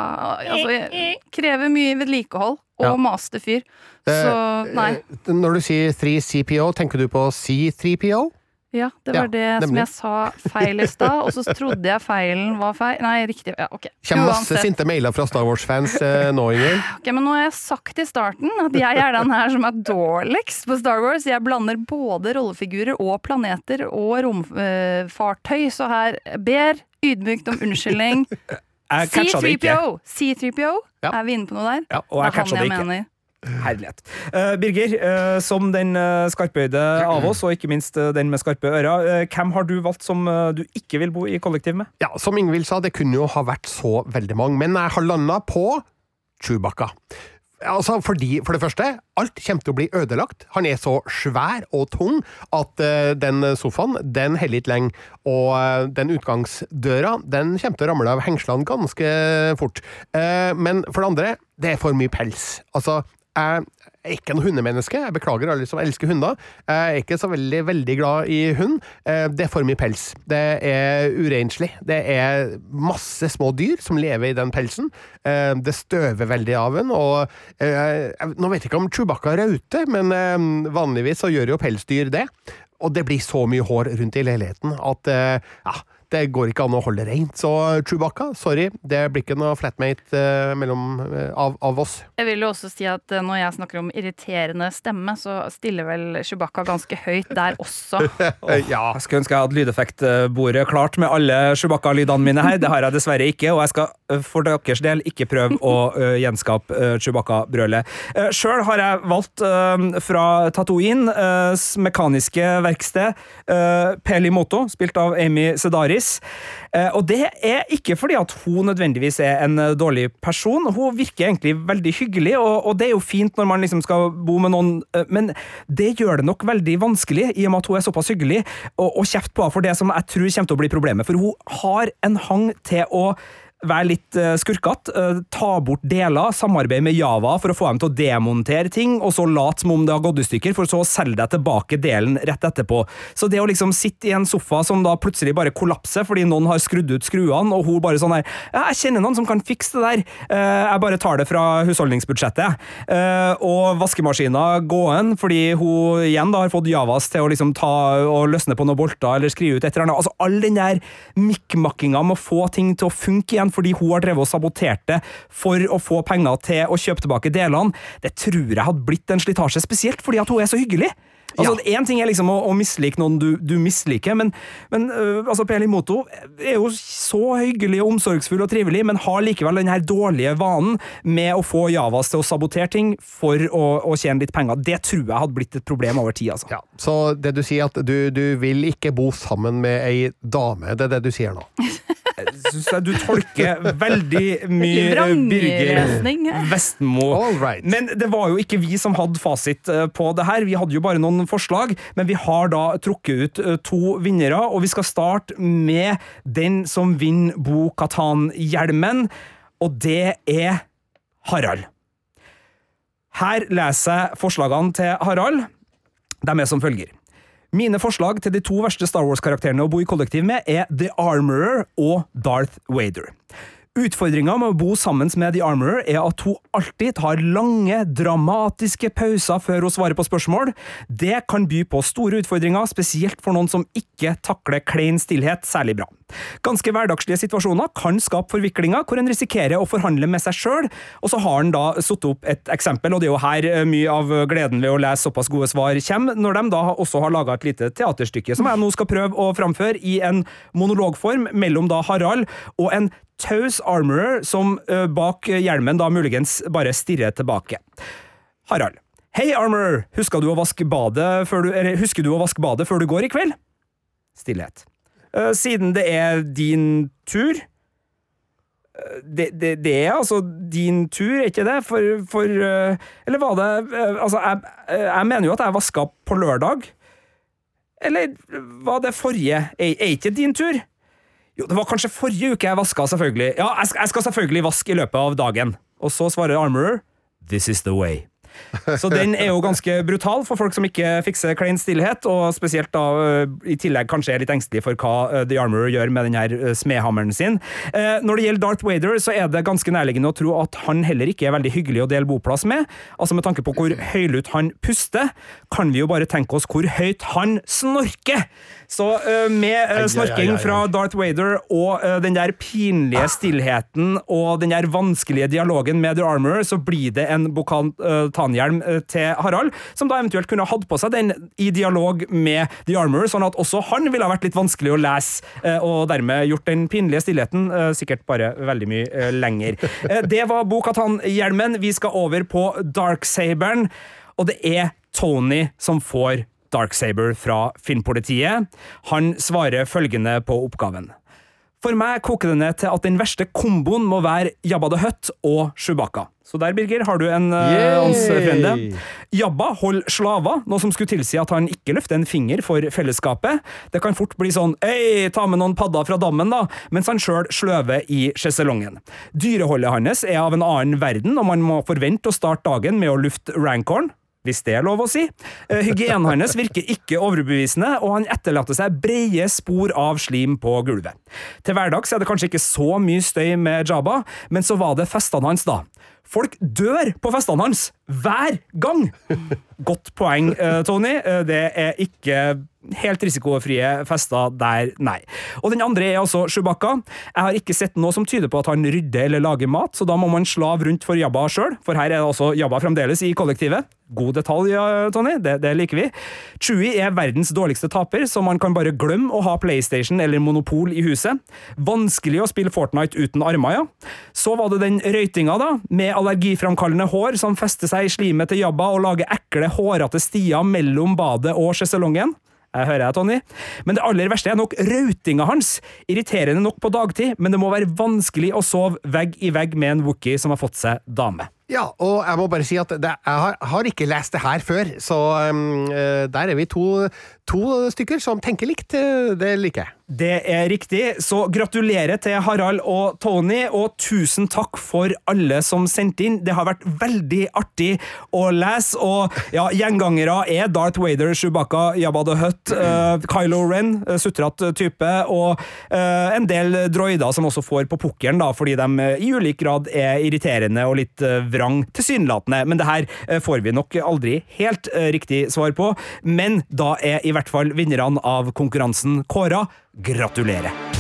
altså jeg Krever mye vedlikehold. Og Ja. maste fyr. Så nei. Eh, Når du sier 3CPO, tenker du på C3PO? Ja, det Ja, var det som jeg sa feil i stad, og så trodde jeg feilen var feil. Nei, riktig. Ja, ok. Kommer masse sinte mailer fra Star Wars-fans eh, nå, Ingrid. Ok, men nå har jeg sagt i starten at jeg er den her som er dårligst på Star Wars. Jeg blander både rollefigurer og planeter og romfartøy, så her ber ydmykt om unnskyldning. Jeg catcha det ikke. C3PO! C3PO? Ja. Er vi inne på noe der? Ja, og jeg det er catcha det ikke. mener. Herlighet. Eh, Birger, eh, som den uh, skarpøyde av oss, og ikke minst eh, den med skarpe ører, eh, hvem har du valgt som eh, du ikke vil bo i kollektiv med? Ja, som Ingvild sa, det kunne jo ha vært så veldig mange, men jeg har landa på Chewbacca. Altså, fordi, for det første, alt kommer til å bli ødelagt. Han er så svær og tung at uh, den sofaen, den holder ikke lenge. Og uh, den utgangsdøra, den kommer til å ramle av hengslene ganske fort. Uh, men for det andre, det er for mye pels. Altså, jeg er ikke noe hundemenneske. Jeg beklager alle som elsker hunder. Jeg er ikke så veldig, veldig glad i hund. Eh, Det er for mye pels. Det er urenslig. Det er masse små dyr som lever i den pelsen. Eh, Det støver veldig av den, og eh, Nå vet jeg ikke om Chewbacca rauter, men vanligvis så gjør jo pelsdyr det. Og det blir så mye hår rundt i leiligheten at ja, det går ikke an å holde rent. Så Chewbacca, sorry, det blir ikke noe flatmate eh, mellom, eh, av, av oss. Jeg vil jo også si at eh, når jeg snakker om irriterende stemme, så stiller vel Chewbacca ganske høyt der også. oh, ja. Jeg skulle ønske jeg hadde lydeffektbordet klart med alle Chewbacca-lydene mine her. Det har jeg dessverre ikke, og jeg skal eh, for deres del ikke prøve å uh, gjenskape uh, Chewbacca-brølet. Uh, Sjøl har jeg valgt uh, fra Tatooine, eh, mekaniske verksted, uh, Pelimoto, spilt av Amy Sedaris. Eh, og det er ikke fordi at hun nødvendigvis er en eh, dårlig person. Hun virker egentlig veldig hyggelig, og, og det er jo fint når man liksom skal bo med noen, eh, men det gjør det nok veldig vanskelig, i og med at hun er såpass hyggelig, og, å kjefte på henne for det som jeg tror kommer til å bli problemet. For hun har en hang til å være litt uh, skurkete, eh, ta bort deler, samarbeide med Java for å få dem til å demontere ting, og så late som om det har gått i stykker, for så å selge deg tilbake delen rett etterpå. Så det å liksom sitte i en sofa som da plutselig bare kollapser fordi noen har skrudd ut skruene, og hun bare sånn her jeg kjenner noen som kan fikse det der, Eh, jeg bare tar det fra husholdningsbudsjettet. Eh, og vaskemaskina gåen, fordi hun igjen da har fått Javas til å liksom ta og løsne på noen bolter eller skrive ut et eller annet. Altså all den der mikkmakkinga med å få ting til å funke igjen fordi hun har drevet og sabotert det for å få penger til å kjøpe tilbake delene, det tror jeg hadde blitt en slitasje, spesielt fordi at hun er så hyggelig. Altså, Én ting er liksom å, å mislike noen du, du misliker, men, men uh, altså, Peli Moto er jo så hyggelig og omsorgsfull og trivelig, men har likevel den her dårlige vanen med å få Javas til å sabotere ting for å, å tjene litt penger. Det tror jeg hadde blitt et problem over tid. altså. Ja, Så det du sier at du, du vil ikke bo sammen med ei dame, det er det du sier nå? Synes jeg du tolker veldig mye øh, Birger Vestmo. Right. Men det var jo ikke vi som hadde fasit eh, på det her. Vi hadde jo bare noen forslag, men vi har da trukket ut eh, to vinnere, og vi skal starte med den som vinner Bo Katan-hjelmen, og det er Harald. Her leser jeg forslagene til Harald. De er som følger. Mine forslag til de to verste Star Wars-karakterene å bo i kollektiv med er The Armorer og Darth Vader. Utfordringa med å bo sammen med The Armorer er at hun alltid tar lange, dramatiske pauser før hun svarer på spørsmål. Det kan by på store utfordringer, spesielt for noen som ikke takler klein stillhet særlig bra. Ganske hverdagslige situasjoner kan skape forviklinger hvor en risikerer å forhandle med seg sjøl, og så har han da satt opp et eksempel, og det er jo her eh, mye av gleden ved å lese såpass gode svar kommer, når de da også har laga et lite teaterstykke som jeg nå skal prøve å framføre i en monologform mellom da Harald og en taus armorer som uh, bak hjelmen da muligens bare stirrer tilbake. Harald. Hei, armorer! Husker du å vaske badet før du, eller, husker du å vaske badet før du går i kveld? Stillhet. Uh, siden det er din tur uh, det, det, det, er altså din tur, er ikke det? For, for Eller var det Altså, jeg, jeg, mener jo at jeg vaska på lørdag. Eller var det forrige? Er, ikke din tur? Jo, det var kanskje forrige uke jeg vaska, selvfølgelig. Ja, jeg jeg skal selvfølgelig vaske i løpet av dagen. Og så svarer Armorer This is the way. Så den er jo ganske brutal for folk som ikke fikser klein stillhet, og spesielt da øh, i tillegg kanskje er litt engstelig for hva øh, The Armorer gjør med den her øh, smedhammeren sin. Når det gjelder Darth Wader, så er det ganske nærliggende å tro at han heller ikke er veldig hyggelig å dele boplass med. Altså Med tanke på hvor høylytt han puster, kan vi jo bare tenke oss hvor høyt han snorker! Så med snorking fra Darth Wader og den der pinlige stillheten og den der vanskelige dialogen med The Armorer, så blir det en bokal spontanhjelm eh, til Harald, som da eventuelt kunne hatt på seg den i dialog med The Armour, sånn at også han ville ha vært litt vanskelig å lese, eh, og dermed gjort den pinlige stillheten eh, sikkert bare veldig mye lenger. Det var Bokhatan-hjelmen. Vi skal over på Darksaberen, og det er Tony som får Darksaber fra Filmpolitiet. Han svarer følgende på oppgaven. For meg koker det ned til at den verste komboen må være Jabba the Hutt og Chewbacca. Så der, Birger, har du en uh, frende. Jabba holder slaver, noe som skulle tilsi at han ikke løfter en finger for fellesskapet. Det kan fort bli sånn 'ei, ta med noen padder fra dammen', da, mens han sjøl sløver i sjeselongen. Dyreholdet hans er av en annen verden, og man må forvente å starte dagen med å lufte rancorn, hvis det er lov å si. Eh, hygienen hans virker ikke overbevisende, og han etterlater seg brede spor av slim på gulvet. Til hverdags er det kanskje ikke så mye støy med Jabba, men så var det festene hans, da. Folk dør på festene hans! Hver gang! Godt poeng, eh, Tony. Eh, det er ikke helt risikofrie fester der, nei. Og den andre er altså Chewbacca. Jeg har ikke sett noe som tyder på at han rydder eller lager mat, så da må man slave rundt for Jabba sjøl, for her er det altså Jabba fremdeles i kollektivet. God detalj, Tony. Det, det liker vi. Chewie er verdens dårligste taper, så man kan bare glemme å ha PlayStation eller Monopol i huset. Vanskelig å spille Fortnite uten armer, ja. Så var det den røytinga, da, med allergiframkallende hår som fester seg i slimet til Jabba og lager ekle, hårete stier mellom badet og sjeselongen. Jeg hører deg, Tony. Men det aller verste er nok rautinga hans. Irriterende nok på dagtid, men det må være vanskelig å sove vegg i vegg med en wookie som har fått seg dame. Ja, og jeg må bare si at det, jeg har, har, ikke lest det her før, så um, der er vi to, to, stykker som tenker likt. Det liker jeg. Det er riktig, så gratulerer til Harald og Tony, og tusen takk for alle som sendte inn. Det har vært veldig artig å lese, og ja, gjengangere er Darth Wader, Chewbacca, Jabba the Hutt, uh, Kylo Ren, uh, sutrete type, og uh, en del droider som også får på pukkelen, fordi de i ulik grad er irriterende og litt vrang, tilsynelatende. Men det her får vi nok aldri helt riktig svar på. Men da er i hvert fall vinnerne av konkurransen kåra. Gratulerer!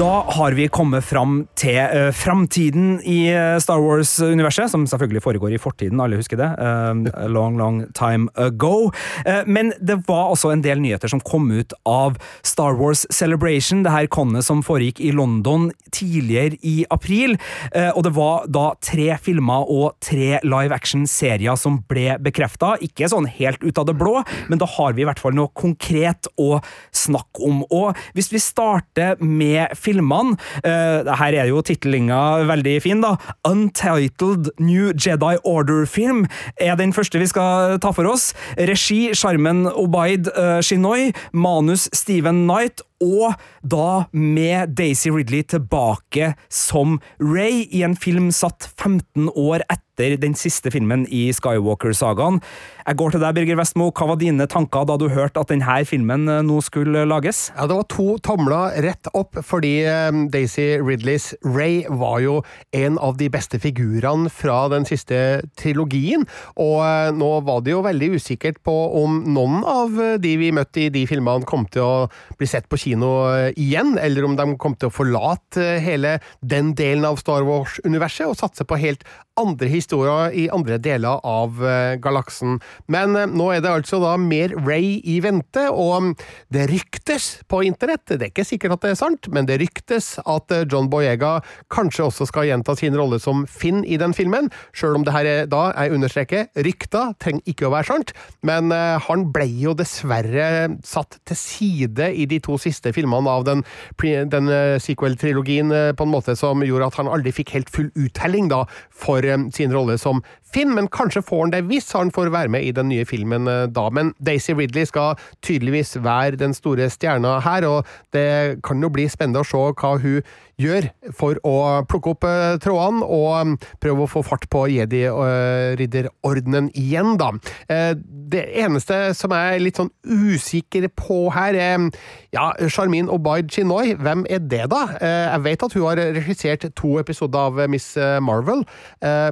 Da har vi kommet fram til uh, framtiden i uh, Star Wars-universet, som selvfølgelig foregår i fortiden, alle husker det. Uh, long, long time ago. Uh, men det var også en del nyheter som kom ut av Star Wars Celebration, det her konnet som foregikk i London tidligere i april. og det var da tre filmer og tre live action-serier som ble bekrefta. Ikke sånn helt ut av det blå, men da har vi i hvert fall noe konkret å snakke om. Og hvis vi starter med filmer filmene. Uh, her er jo titlinga veldig fin, da. Untitled New Jedi Order-film er den første vi skal ta for oss. Regi Sharmen Obaid Shinoi, manus Steven Knight og da med Daisy Ridley tilbake som Ray i en film satt 15 år etter den siste filmen i Skywalker-sagaen. Jeg går til deg, Birger Vestmo. Hva var dine tanker da du hørte at denne filmen eh, nå skulle lages? Ja, Det var to tomler rett opp, fordi eh, Daisy Ridleys Ray var jo en av de beste figurene fra den siste trilogien. Og eh, nå var det jo veldig usikkert på om noen av de vi møtte i de filmene kom til å bli sett på kino igjen, eller om de kom til å forlate hele den delen av Star Wars-universet og satse på helt andre historier i andre deler av galaksen. Men eh, nå er det altså da mer Ray i vente, og mm, det ryktes på internett, det er ikke sikkert at det er sant, men det ryktes at eh, John Boyega kanskje også skal gjenta sin rolle som Finn i den filmen, sjøl om det her er da, jeg understreker, rykter, trenger ikke å være sant, men han ble jo dessverre satt til side i de to siste filmene av den, den uh, sequel-trilogien uh, på en måte som gjorde at han aldri fikk helt full uttelling da, for sin rolle som Finn, men kanskje får han det hvis han får være med i den nye filmen eh, da. Men Daisy Ridley skal tydeligvis være den store stjerna her, og det kan jo bli spennende å se hva hun gjør for å plukke opp uh, trådene og um, prøve å få fart på jedi-ridderordenen igjen, da. Uh, det eneste som jeg er litt sånn usikker på her, er ja, Charmin Obaid Chinoy, hvem er det, da? jeg vet at hun har regissert to episoder av Miss Marvel,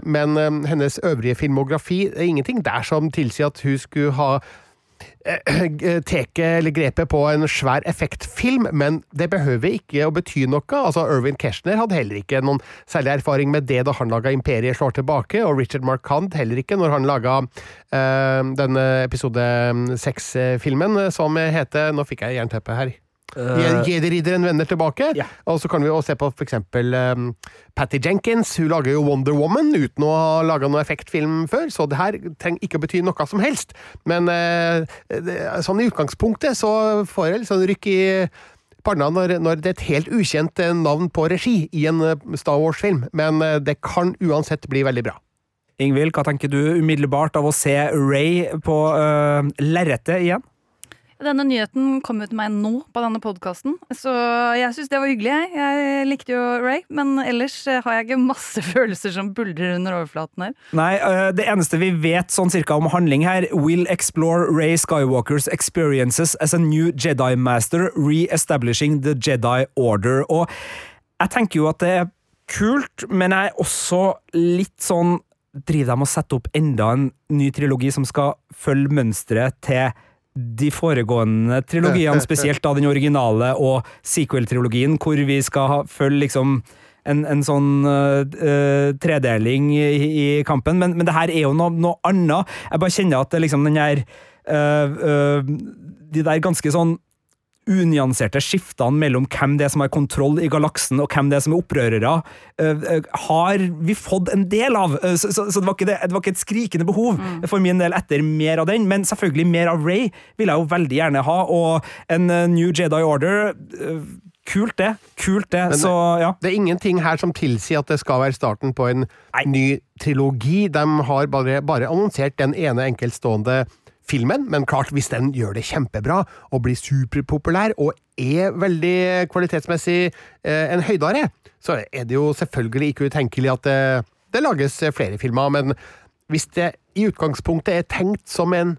men hennes øvrige filmografi er ingenting der som tilsier at hun skulle ha eh, teket eller grepet på en svær effektfilm, men det behøver ikke å bety noe. Altså, Irvin Keshner hadde heller ikke noen særlig erfaring med det da han laga Imperiet slår tilbake, og Richard Markant heller ikke når han laga uh, denne episode seks-filmen som heter Nå fikk jeg jernteppe her. Uh, Jedi-ridderen vender tilbake. Yeah. Og så kan vi se på eksempel um, Patty Jenkins. Hun lager jo Wonder Woman uten å ha laga noen effektfilm før, så det her trenger ikke å bety noe som helst. Men uh, det, sånn i utgangspunktet så får jeg litt sånn rykk i panna når, når, det er et helt ukjent eh, navn på regi i en Star Wars-film, men det kan uansett bli veldig bra. Ingvild, hva tenker du umiddelbart av å se Ray på uh, lerretet igjen? Denne nyheten kom til meg nå på denne podkasten, så jeg syns det var hyggelig. Jeg. likte jo Ray, men ellers eh, har jeg ikke masse følelser som buldrer under overflaten her. Nei, uh, det eneste vi vet sånn cirka om handling her, will explore Ray Skywalkers experiences as a new Jedi master, re-establishing the Jedi order. Og jeg tenker jo at det er kult, men jeg er også litt sånn Driver de og setter opp enda en ny trilogi som skal følge mønsteret til de foregående trilogiene, spesielt da den originale og sequel-trilogien, hvor vi skal følge liksom en, en sånn uh, tredeling i, i kampen, men, men, det her er jo noe, noe annet. Jeg bare kjenner at det liksom den her uh, uh, De der ganske sånn unyanserte skiftene mellom hvem det er som har kontroll i galaksen, og hvem det er som er opprørere, uh, har vi fått en del av. Uh, så, så, så det, var det, det, var ikke et skrikende behov mm. for min del etter mer av den, men selvfølgelig mer av Ray vil jeg jo veldig gjerne ha, og en uh, New Jedi Order Kult, det. Kult, det. Så, ja. Det er ingenting her som tilsier at det skal være starten på en Nei. ny trilogi. De har bare, bare annonsert den ene enkeltstående filmen, men klart, hvis den gjør det kjempebra og blir superpopulær og er veldig kvalitetsmessig eh, en høydare, så er det jo selvfølgelig ikke utenkelig at det, det lages flere filmer, men hvis det i utgangspunktet er tenkt som en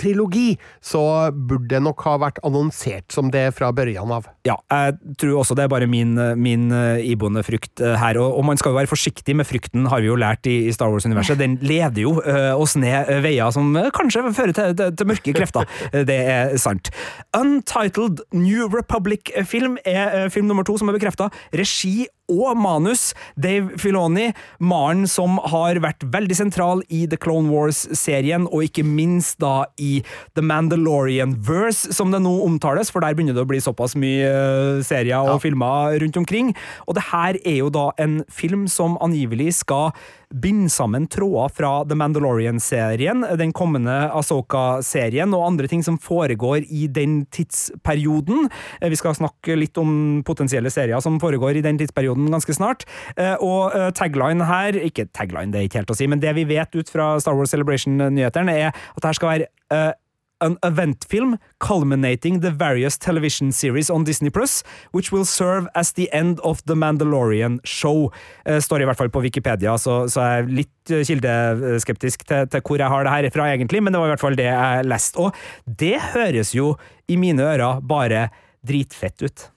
trilogi, så burde det nok ha vært annonsert som det fra børjan av. Ja, jeg tror også det er bare min, min eh, iboende frykt eh, her. Og, og, man skal jo være forsiktig med frykten, har vi jo lært i, i Star Wars-universet. Den leder jo uh, oss ned veier som kanskje fører til, til, til mørke krefter. det er sant. Untitled New Republic-film er film nummer to som er bekrefta. Regi og manus. Dave Filoni, Maren som har vært veldig sentral i The Clone Wars-serien, og ikke minst da i The Mandalorian Verse, som det nå omtales, for der begynner det å bli såpass mye uh, serier og ja. filmer rundt omkring. Og det her er jo da en film som angivelig skal binde sammen tråder fra The Mandalorian-serien, den kommende Asoka-serien og andre ting som foregår i den tidsperioden. Eh, vi skal snakke litt om potensielle serier som foregår i den tidsperioden ganske snart. Eh, og eh, tagline her Ikke tagline, det er ikke helt å si, men det vi vet ut fra Star Wars Celebration-nyhetene, er at det her skal være an event film culminating the various television series on Disney Plus, which will serve as the end of The Mandalorian show. Uh, står i hvert fall på Wikipedia, så, så jeg er litt eh, kildeskeptisk til, til hvor jeg har det her fra, egentlig, men det var i hvert fall det jeg leste. Og det høres jo i mine ører bare dritfett ut.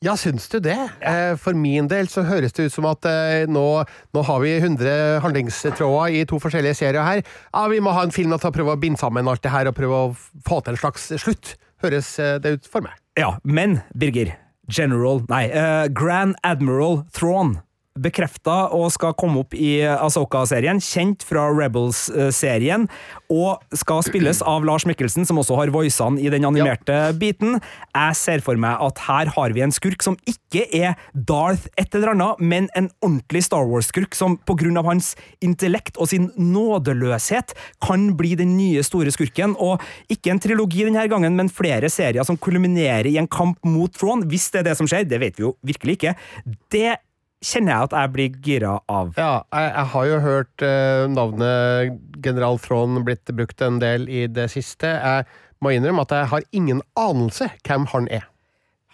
Ja, syns du det? Ja. For min del så høres det ut som at eh, nå, nå har vi 100 handlingstråder i to forskjellige serier her. Ja, Vi må ha en film til å prøve å binde sammen alt det her og prøve å få til en slags slutt. Høres eh, det ut for meg. Ja, men Birger, General, nei, uh, Grand Admiral Thrawn bekrefta og skal komme opp i Asoka-serien, kjent fra Rebels-serien, og skal spilles av Lars Mikkelsen, som også har voicene i den animerte biten. Jeg ser for meg at her har vi en skurk som ikke er Darth et eller annet, men en ordentlig Star Wars-skurk som av hans intellekt og sin nådeløshet kan bli den nye store skurken, og ikke en trilogi denne gangen, men flere serier som kulminerer i en kamp mot Thrawn, hvis det er det som skjer, det vet vi jo virkelig ikke. Det kjenner jeg at jeg blir gira av. Ja, jeg, jeg har jo hørt eh, navnet General Thrawn blitt brukt en del i det siste. Jeg må innrømme at jeg har ingen anelse hvem han er.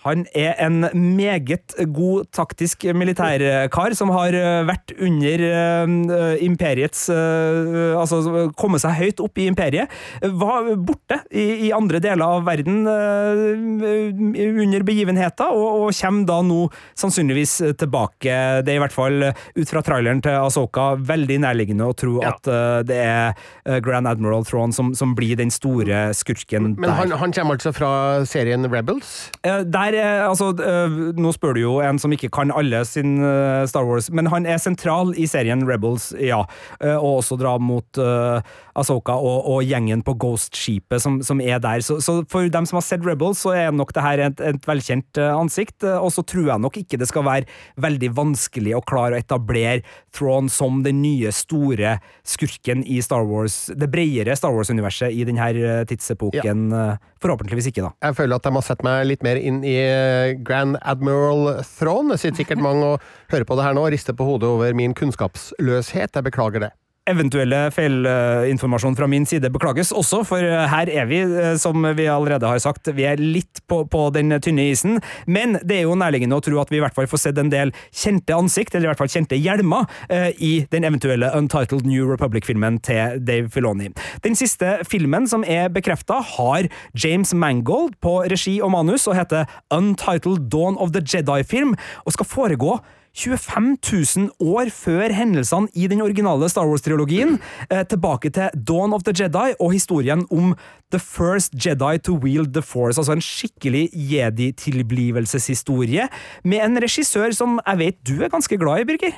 Han er en meget god taktisk militærkar som har eh, vært under uh, imperiets uh, Altså kommet seg høyt opp i imperiet. Var borte i, i andre deler av verden uh, under begivenheter, og, og kommer da nå sannsynligvis tilbake. Det er i hvert fall ut fra traileren til Asoka veldig nærliggende å tro Ja. at det er Grand Admiral Thrawn som, som blir den store skurken Men der. han, han kommer altså fra serien Rebels? Eh, Er, altså, eh, nå spør du jo en som ikke kan alle sin eh, Star Wars, men han er sentral i serien Rebels, ja. Eh, Og også dra mot uh, Asoka og, og gjengen på Ghost-skipet som, som er der. Så, så for dem som har sett Rebels, så er nok det her et, et velkjent eh, ansikt. Eh, Og så tror jeg nok ikke det skal være veldig vanskelig å klare å etablere Thrawn som den nye, store skurken i Star Wars, det bredere Star Wars-universet i denne eh, tidsepoken. Eh, Forhåpentligvis ikke, da. Jeg føler at de har sett meg litt mer inn i eh, Grand Admiral Throne. Det sitter sikkert mange og hører på det her nå og rister på hodet over min kunnskapsløshet. Jeg beklager det. Eventuelle feilinformasjon fra min side beklages også, for her er vi, eh, som vi allerede har sagt, vi er litt på, på den tynne isen. Men det er jo nærliggende å tro at vi i hvert fall får sett en del kjente ansikt, eller i hvert fall kjente hjelmer, eh, i den eventuelle Untitled New Republic-filmen til Dave Filoni. Den siste filmen som er bekrefta, har James Mangold på regi og manus, og heter Untitled Dawn of the Jedi-film, og skal foregå 25 000 år før hendelsene i den originale Star Wars-trilogien, eh, tilbake til Dawn of the Jedi og historien om The First Jedi to Wield the Force, altså en skikkelig jedi-tilblivelseshistorie, med en regissør som jeg vet du er ganske glad i, Birger?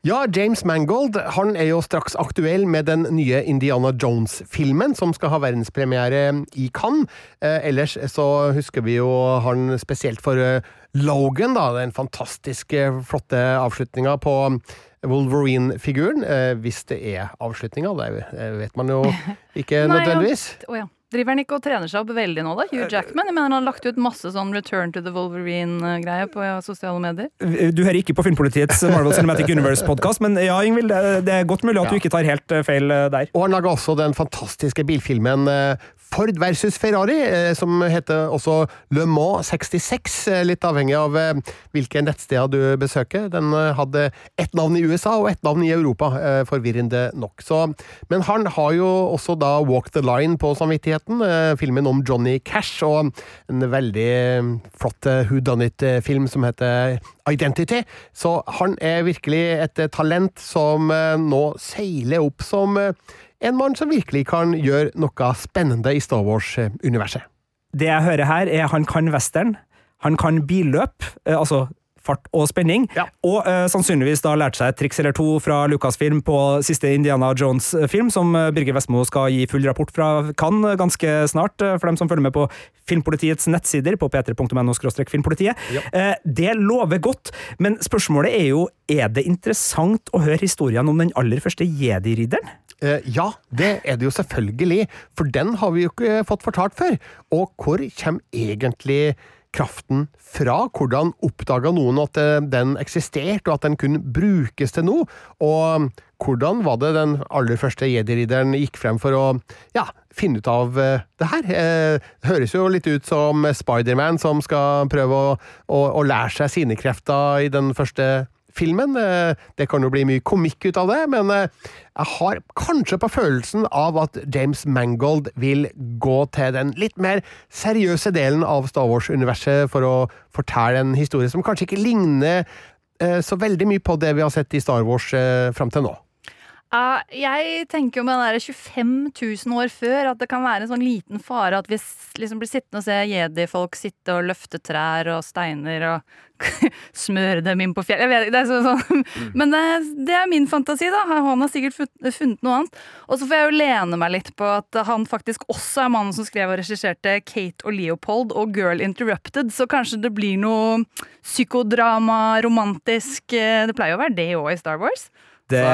Ja, James Mangold han er jo straks aktuell med den nye Indiana Jones-filmen, som skal ha verdenspremiere i Cannes. Eh, ellers så husker vi jo han spesielt for eh, Logan, da, den fantastiske, flotte avslutninga på Wolverine-figuren. Eh, hvis det er avslutninga, det eh, vet man jo ikke Nei, nødvendigvis. ja. Oh, ja. Driver han ikke og trener seg opp veldig nå, da? Hugh Jackman? Jeg mener Han har lagt ut masse sånn Return to the Wolverine-greier på ja, sosiale medier. Du hører ikke på Filmpolitiets Marvel Cinematic Universe-podkast, men ja, Ingvild, det det er godt mulig at du ikke tar helt eh, feil eh, der. Og han laga også den fantastiske bilfilmen eh, Ford versus Ferrari, eh, som heter også Le Mans 66, eh, litt avhengig av eh, hvilke nettsteder du besøker. Den hadde ett navn i USA og ett navn i Europa, forvirrende nok. Så, men han har jo også da Walk the Line på samvittigheten, filmen om Johnny Cash, og en veldig flott Who Done It-film som heter Identity. Så han er virkelig et talent som nå seiler opp som en mann som virkelig kan gjøre noe spennende i Star Wars-universet. Det jeg hører her, er han kan western, han kan billøp, eh, altså fart og spenning, Ja. og uh, sannsynligvis da lært seg et triks eller to fra Lucasfilm på siste Indiana Jones-film, som eh, Birger Vestmo skal gi full rapport fra Cannes ganske snart, for dem som følger med på Filmpolitiets nettsider på p3.no filmpolitiet. Eh, det lover godt, men spørsmålet er jo, er det interessant å høre historien om den aller første jedi-ridderen? Eh, ja, det er det jo selvfølgelig, for den har vi jo ikke fått fortalt før. Og hvor kommer egentlig kraften fra? Hvordan oppdaga noen at eh, den eksisterte, og at den kunne brukes til noe? Og hvordan var det den aller første jedi-ridderen gikk frem for å ja, finne ut av eh, det her? Det høres jo litt ut som Spiderman som skal prøve å, å, å lære seg sine krefter i den første filmen. Eh, Det kan jo bli mye komikk ut av det, men eh, jeg har kanskje på følelsen av at James Mangold vil gå til den litt mer seriøse delen av Star Wars-universet for å fortelle en historie som kanskje ikke ligner eh, så veldig mye på det vi har sett i Star Wars fram til nå. Ja, jeg tenker jo med den der 25 000 år før at det kan være en sånn liten fare at vi liksom blir sittende og se jedi-folk sitte og løfte trær og steiner og smøre dem inn på fjell. Jeg vet ikke, det er sånn, sånn. Men det, det er min fantasi, da. Han har sikkert funnet, funnet noe annet. Og så får jeg jo lene meg litt på at han faktisk også er mannen som skrev og regisserte Kate og Leopold og Girl Interrupted, så kanskje det blir noe psykodrama, romantisk eh, Det pleier jo å være det òg i Star Wars. Det,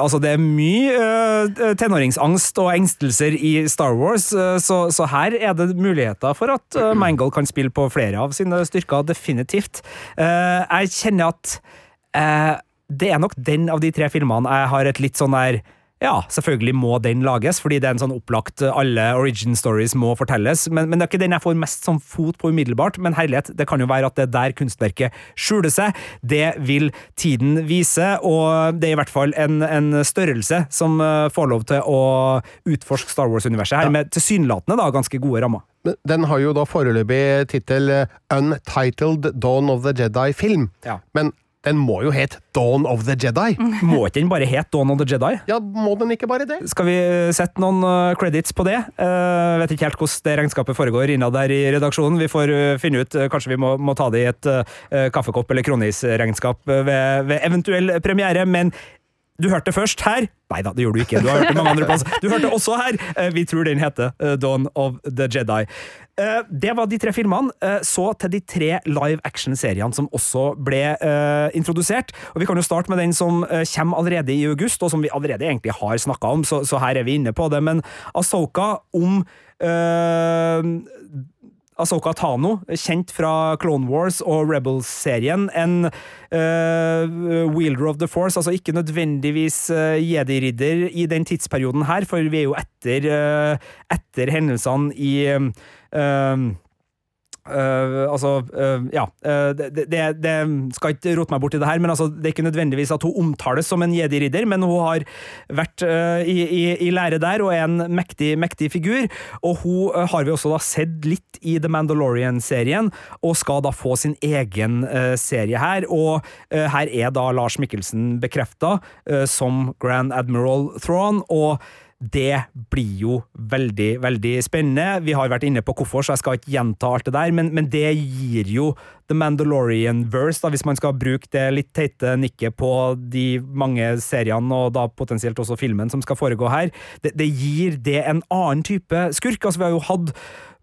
altså det er mye øh, tenåringsangst og engstelser i Star Wars, øh, så, så her er det muligheter for at Mangle Mangold kan spille på flere av sine styrker, definitivt. Eh, jeg kjenner at eh, det er nok den av de tre filmene jeg har et litt sånn der ja, selvfølgelig må den lages, fordi det er en sånn opplagt øh, alle origin stories må fortelles, men, men det er ikke den jeg får mest sånn fot på umiddelbart, men herlighet, det kan jo være at det er der kunstverket skjuler seg. Det vil tiden vise, og det er i hvert fall en, en størrelse som øh, får lov til å utforske Star Wars-universet her, med tilsynelatende da ganske gode rammer. Den har jo da foreløpig tittel eh, Untitled Dawn of the Jedi Film. Ja. Men den må jo hete Dawn of the Jedi. Må ikke den bare hete Dawn of the Jedi? Ja, må den ikke bare det? Skal vi sette noen øh, credits på det? Uh, vet ikke helt hvordan det regnskapet foregår innad der i redaksjonen. Vi får øh, finne ut. Kanskje vi må, må ta det i et uh, kaffekopp- eller kronisregnskap ved, ved eventuell premiere, men du hørte først her. Nei da, det gjorde du ikke. Du har hørt det mange andre plasser. Du hørte også her. Eh, Vi tror den heter eh, Dawn of the Jedi. Eh, Det var de tre filmene. Så til de tre live action-seriene som også ble introdusert. Og Vi kan jo starte med den som kommer allerede i august, og som vi allerede egentlig har snakka om, så, her er vi inne på det. Men Asoka om Asoka Tano, kjent fra Clone Wars og Rebels-serien. En uh, wielder of the force, altså ikke nødvendigvis uh, jedi-ridder i den tidsperioden her, for vi er jo etter, uh, etter hendelsene i eh, Uh, altså, uh, ja uh, det, det, det skal ikke rote meg bort i det her, men altså, det er ikke nødvendigvis at hun omtales som en jedi-ridder, men hun har vært i, i, i lære der og er en mektig, mektig figur. Og hun har vi også da sett litt i The Mandalorian-serien, og skal da få sin egen serie her. Og her er da Lars Mikkelsen bekrefta som Grand Admiral Thrawn. og det blir jo veldig, veldig spennende. Vi har vært inne på hvorfor, så jeg skal ikke gjenta alt det der, men, men det gir jo The Mandalorian-verse, da, hvis man skal bruke det litt teite nikket på de mange seriene, og da potensielt også filmen som skal foregå her. Det, det gir det en annen type skurk. Altså, vi har jo hatt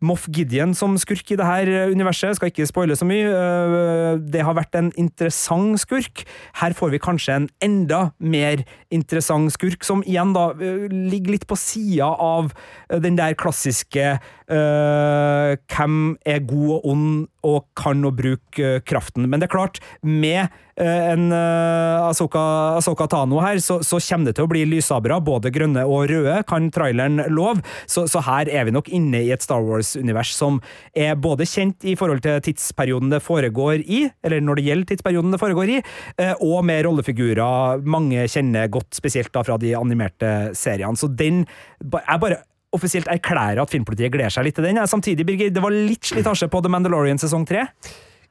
Moff Gideon som skurk i det her universet. Skal ikke spoile så mye. Øh, Det har vært en interessant skurk. Her får vi kanskje en enda mer interessant skurk, som igjen da øh, ligger litt på sida av den der klassiske uh, hvem er god og ond og kan å bruke øh, kraften. Men det er klart, med øh, en Asoka, Ahsoka, Ahsoka Tano her, så, så kommer det til å bli lysabra, både grønne og røde, kan traileren love. Så, så her er vi nok inne i et Star Wars-univers som er både kjent i forhold til tidsperioden det foregår i, eller når det gjelder tidsperioden det foregår i, eh, og med rollefigurer mange kjenner godt, spesielt da fra de animerte seriene. Så den Jeg bare offisielt erklærer at filmpolitiet gleder seg litt til den. Samtidig, Birger, det var litt slitasje på The Mandalorian sesong tre.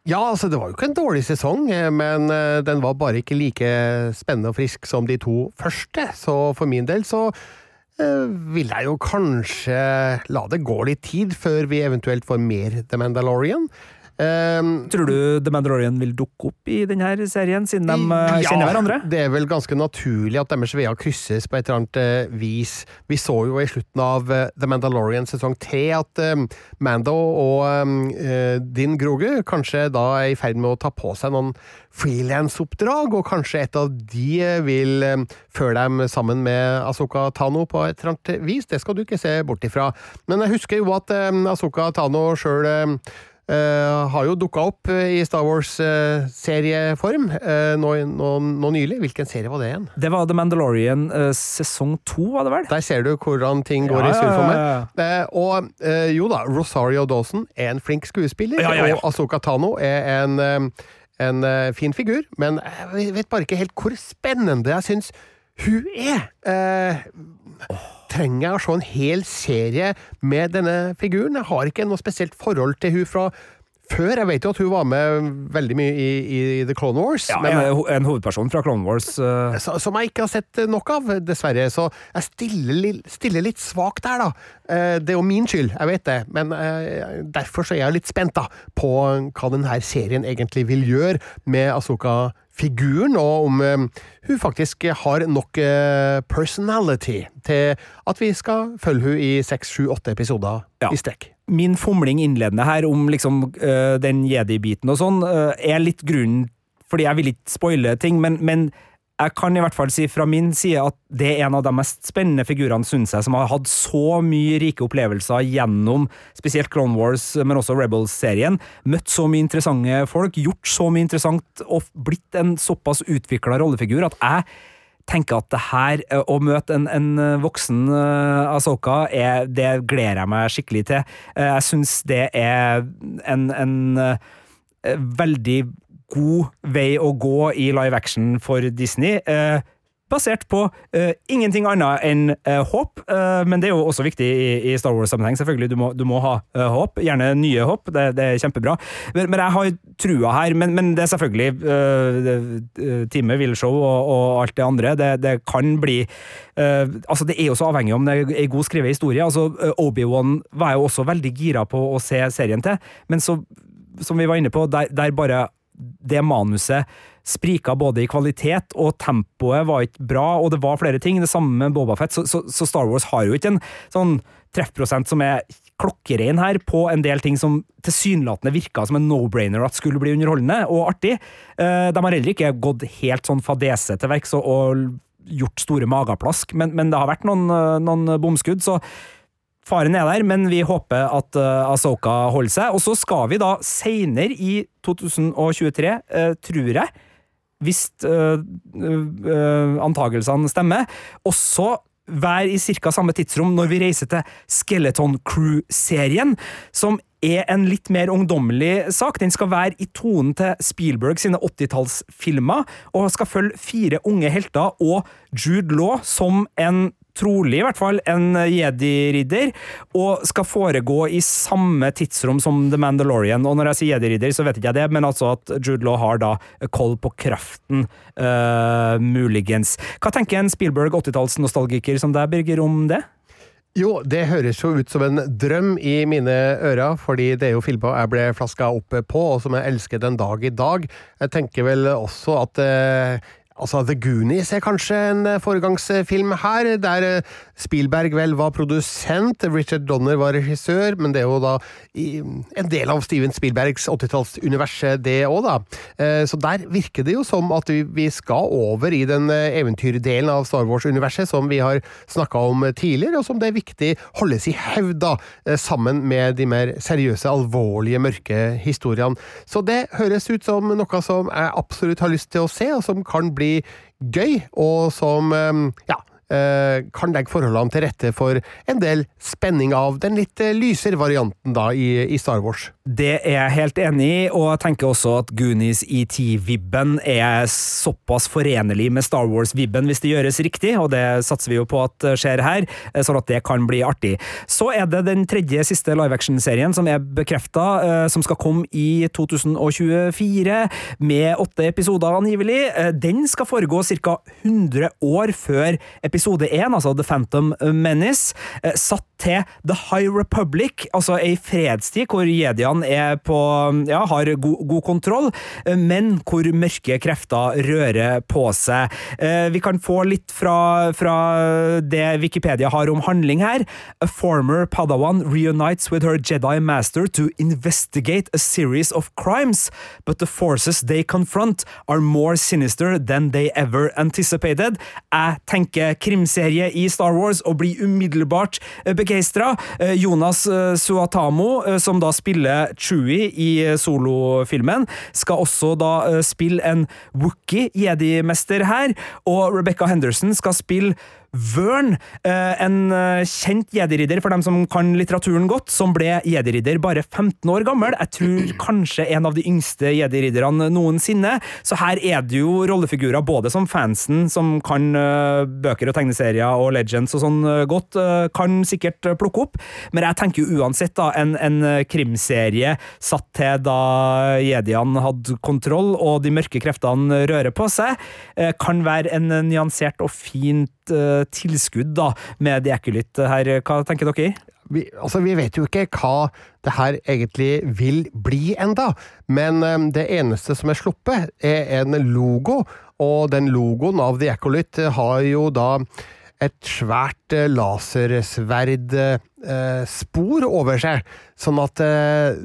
Ja, altså det var jo ikke en dårlig sesong, eh, men eh, den var bare ikke like spennende og frisk som de to første. Så for min del så eh, vil jeg jo kanskje la det gå litt tid før vi eventuelt får mer The Mandalorian. Um, Tror du The Mandalorian vil dukke opp i denne serien, siden de ja, kjenner hverandre? Det er vel ganske naturlig at deres veier krysses på et eller annet uh, vis. Vi så jo i slutten av uh, The Mandalorian sesong tre at eh, Mando og eh, Din Grogu kanskje da er i ferd med å ta på seg noen frilansoppdrag, og kanskje et av de eh, vil eh, føre dem sammen med Asoka Tano på et eller annet vis. Det skal du ikke se bort ifra. Men jeg husker jo at eh, Asoka Tano sjøl eh, har jo dukka opp eh, i Star Wars-serieform uh, nå, nå, nå nylig. Hvilken serie var det igjen? Det var The Mandalorian uh, sesong to, var det vel? Der ser du hvordan ting går Ja, i surr for meg. Eh, og eh, jo da, Rosario Dawson er en flink skuespiller, Ja, ja, og Asoka Tano er en, eh, en eh, fin figur, men jeg vet bare ikke helt hvor spennende jeg syns hun er. Eh, trenger jeg å se en hel serie med denne figuren? Jeg har ikke noe spesielt forhold til hun fra før. Jeg vet jo at hun var med veldig mye i, i The Clone Wars. Ja, men, en, hovedperson fra Clone Wars. Uh... som jeg ikke har sett nok av, dessverre. Så jeg stiller, stiller litt svakt der, da. Eh, Det er jo min skyld, jeg vet det, men uh, derfor så er jeg litt spent da, på hva denne serien egentlig vil gjøre med Asoka-figuren, og om hun faktisk har nok personality til at vi skal følge hun i seks, sju, åtte episoder Ja. i strekk. Min fomling innledende her om liksom uh, den jedi-biten og sånn, uh, er litt grunnen Fordi jeg vil ikke spoile ting, men, men jeg kan i hvert fall si fra min side at det er en av de mest spennende figurene, synes jeg, som har hatt så mye rike opplevelser gjennom spesielt Clone Wars, men også Rebels-serien. Møtt så mye interessante folk, gjort så mye interessant og blitt en såpass utvikla rollefigur at jeg tenker at det her, eh, å møte en, en eh, voksen uh, Asoka, er, det gleder jeg meg skikkelig til. Uh, jeg syns det er en, en uh, veldig god vei å gå i live action for Disney. eh, Basert på uh, ingenting annet enn uh, håp, Uh, men det er jo også viktig i, i Star Wars-sammenheng. selvfølgelig, Du må, du må ha håp, gjerne nye håp, det, det er kjempebra. Men, men jeg har trua her, men, men det er selvfølgelig det- time, villshow og, og alt det andre. Det, det kan bli altså Det er jo så avhengig om det er god skrevet historie. altså Obi-Wan var jeg jo også veldig gira på å se serien til, men så, som vi var inne på, der, der bare det manuset sprika både i kvalitet, og tempoet var ikke bra, og det var flere ting. Det samme med Boba Fett, så, så, så Star Wars har jo ikke en sånn treffprosent som er klokkerein her på en del ting som tilsynelatende virka som en no-brainer at skulle bli underholdende og artig. Eh, De har heller ikke gått helt sånn fadese til verks og, gjort store mageplask, men, men det har vært noen, eh, noen bomskudd, så Faren er der, men vi håper at uh, Asoka holder seg. Og så skal vi da seinere i 2023, uh, tror jeg, hvis øh, øh, antagelsene stemmer, også være i ca. samme tidsrom når vi reiser til Skeleton Crew-serien, som er en litt mer ungdommelig sak. Den skal være i tonen til Spielberg sine 80-tallsfilmer, og skal følge fire unge helter og Jude Law som en trolig i hvert fall en jedi-ridder, og skal foregå i samme tidsrom som The Mandalorian. Og når jeg sier jedi-ridder, så vet ikke jeg det, men altså at Jude Law har da koll på kraften, uh, muligens. Hva tenker en Spielberg 80-tallsnostalgiker som deg, Birger, om det? Jo, det høres jo ut som en drøm i mine ører, fordi det er jo filmer jeg ble flaska opp på, og som jeg elsker den dag i dag. Jeg tenker vel også at eh, Altså, The Goonies er kanskje en eh, foregangsfilm her, der eh, Spielberg vel var produsent, Richard Donner var regissør, men det er jo da en del av Steven Spielbergs 80-tallsuniverset, det òg, da. Eh, Så der virker det jo som at vi- skal over i den eventyrdelen av Star Wars-universet som vi har snakka om tidligere, og som det er viktig holdes i hevd, da, sammen med de mer seriøse, alvorlige, mørke historiene. Så det høres ut som noe som jeg absolutt har lyst til å se, og som kan bli gøy, og som eh, ja, kan legge forholdene til rette for en del spenning av den litt eh, lysere varianten da i, i Star Wars. Det er jeg helt enig i, og jeg tenker også at Goonies ET-vibben er såpass forenlig med Star Wars-vibben hvis det gjøres riktig, og det satser vi jo på at skjer her, sånn at det kan bli artig. Så er det den tredje siste live action-serien som er bekrefta, som skal komme i 2024, med åtte episoder angivelig. Eh, Den skal foregå ca. 100 år før episode 1, altså The Phantom Menace, eh, satt til The High Republic, altså ei fredstid hvor jediene er på ja, har god, god kontroll, eh, men hvor mørke krefter rører på seg. Eh, Vi kan få litt fra, fra det Wikipedia har om handling her. A former Padawan reunites with her Jedi master to investigate a series of crimes, but the forces they confront are more sinister than they ever anticipated. Jeg tenker krimserie i Star Wars og blir umiddelbart begeistra. Jonas Suatamo, som da spiller Chewie i solofilmen, skal også da spille en Wookie jedi-mester her, og Rebecca Henderson skal spille Vern, eh, en eh, kjent jediridder for dem som kan litteraturen godt, som ble jediridder bare 15 år gammel. Jeg tror kanskje en av de yngste jediridderne noensinne. Så her er det jo rollefigurer både som fansen, som kan eh, bøker og tegneserier og Legends og sånn godt, kan sikkert plukke opp. Men jeg tenker jo uansett, da, en, en krimserie satt til da jediene hadde kontroll og de mørke kreftene rører på seg, kan være en nyansert og fint tilskudd da, med Diakolytt her. Hva tenker dere? Vi, altså, vi vet jo ikke hva det her egentlig vil bli enda, men um, det eneste som er sluppet, er en logo, og den logoen av The Acolyte har jo da et svært uh, lasersverdspor over seg, sånn at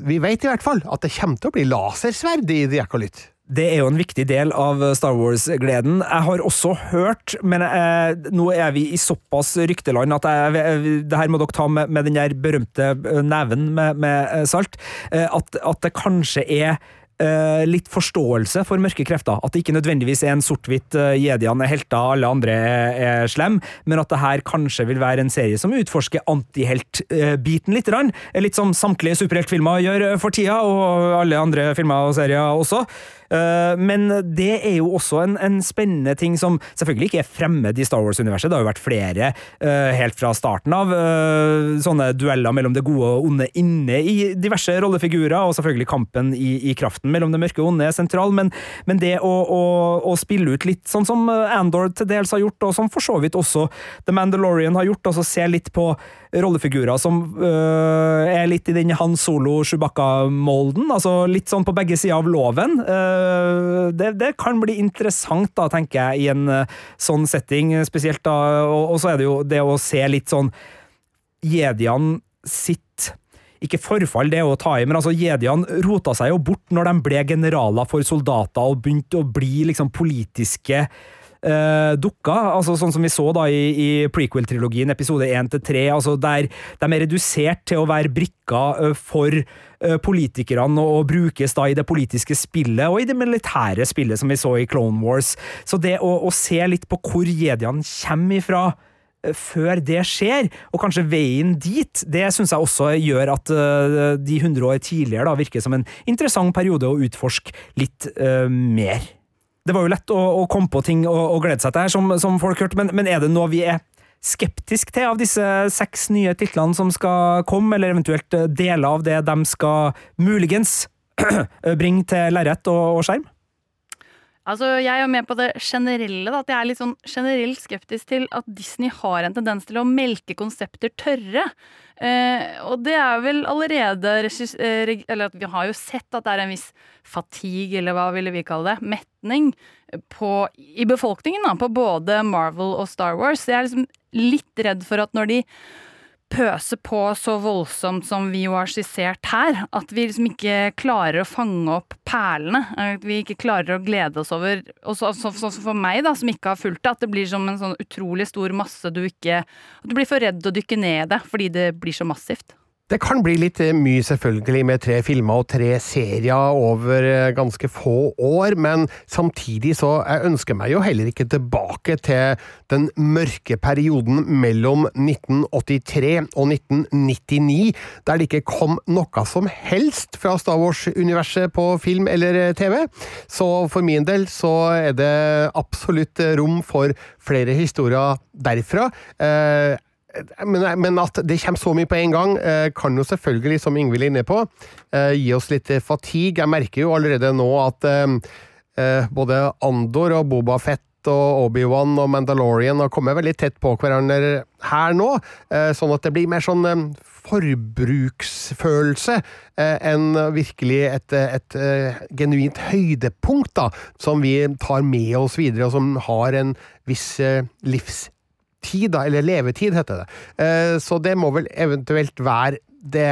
vi vet i hvert fall at det kommer til å bli lasersverd i The Acolyte. Det er jo en viktig del av Star Wars-gleden. Jeg har også hørt, men jeg, nå er vi i såpass rykteland at jeg, det her må dere ta med, med den der berømte neven med, med salt, at, at det kanskje er Uh, litt forståelse for mørke krefter. At det ikke nødvendigvis er en sort-hvitt uh, jediene er helter, alle andre er, er slem, men at det her kanskje vil være en serie som utforsker antihelt-biten litt. Rann. Litt som samtlige superheltfilmer gjør for tida, og alle andre filmer og serier også. Eh, men det er jo også en, en, spennende ting som selvfølgelig ikke er fremmed i Star Wars-universet. Det har jo vært flere eh, helt fra starten av eh, sånne dueller mellom det gode og onde inne i diverse rollefigurer, og selvfølgelig kampen i, i kraften mellom det mørke og onde er sentral, men, men det å, å, å, spille ut litt sånn som Andor til dels har gjort, og som for så vidt også The Mandalorian har gjort, altså se litt på rollefigurer som øh, er litt i den Han Solo-Chewbacca-molden, altså litt sånn på begge sider av loven. Uh, det, det, kan bli interessant, da, tenker jeg, i en uh, sånn setting, spesielt da, og, og, så er det jo det å se litt sånn Jedian sitt ikke forfall, det er å ta i, men altså jediene rota seg jo bort når de ble generaler for soldater og begynte å bli liksom politiske uh, dukker. Altså, sånn som vi så da i, i prequel-trilogien, episode 1 til 3, altså der de er redusert til å være brikker uh, for uh, politikerne og, brukes da i det politiske spillet og i det militære spillet som vi så i Clone Wars. Så det å, å se litt på hvor jediene kommer ifra før det skjer, og kanskje veien dit, det syns jeg også gjør at de 100 år tidligere da virker som en interessant periode å utforske litt uh, mer det var jo lett å, å komme på ting og, og, glede seg til her, som, som folk hørte, men, men, er det noe vi er skeptisk til av disse seks nye titlene som skal komme, eller eventuelt deler av det de skal muligens bringe til lerret og, og skjerm? Altså, Jeg er med på det generelle, da, at jeg er litt sånn generelt skeptisk til at Disney har en tendens til å melke konsepter tørre. Eh, og det er vel allerede eh, Eller vi har jo sett at det er en viss fatigue, eller hva ville vi kalle det, metning, på, i befolkningen, da, på både Marvel og Star Wars. Jeg er liksom litt redd for at når de pøse på så voldsomt som vi jo har skissert her, at vi liksom ikke klarer å fange opp perlene. At vi ikke klarer å glede oss over Sånn så, så, for meg, da, som ikke har fulgt det, at det blir som en sånn utrolig stor masse du ikke At du blir for redd å dykke ned i det fordi det blir så massivt. Det kan bli litt eh, mye, selvfølgelig, med tre filmer og tre serier over eh, ganske få år, men samtidig så jeg ønsker meg jo heller ikke tilbake til den mørke perioden mellom 1983 og 1999, der det ikke kom noe som helst fra Star Wars-universet på film eller eh, TV. Så for min del så er det absolutt rom for flere historier derfra. Eh, men, men, at det kommer så mye på en gang, eh, kan jo selvfølgelig, som Ingvild er inne på, eh, gi oss litt fatigue. Jeg merker jo allerede nå at eh, både Andor og Boba Fett og Obi-Wan og Mandalorian har kommet veldig tett på hverandre her nå, sånn at det blir mer sånn forbruksfølelse enn virkelig et, et, et genuint høydepunkt, da, som vi tar med oss videre, og som har en viss livs tid, da, eller levetid, heter det. Eh, så det må vel eventuelt være det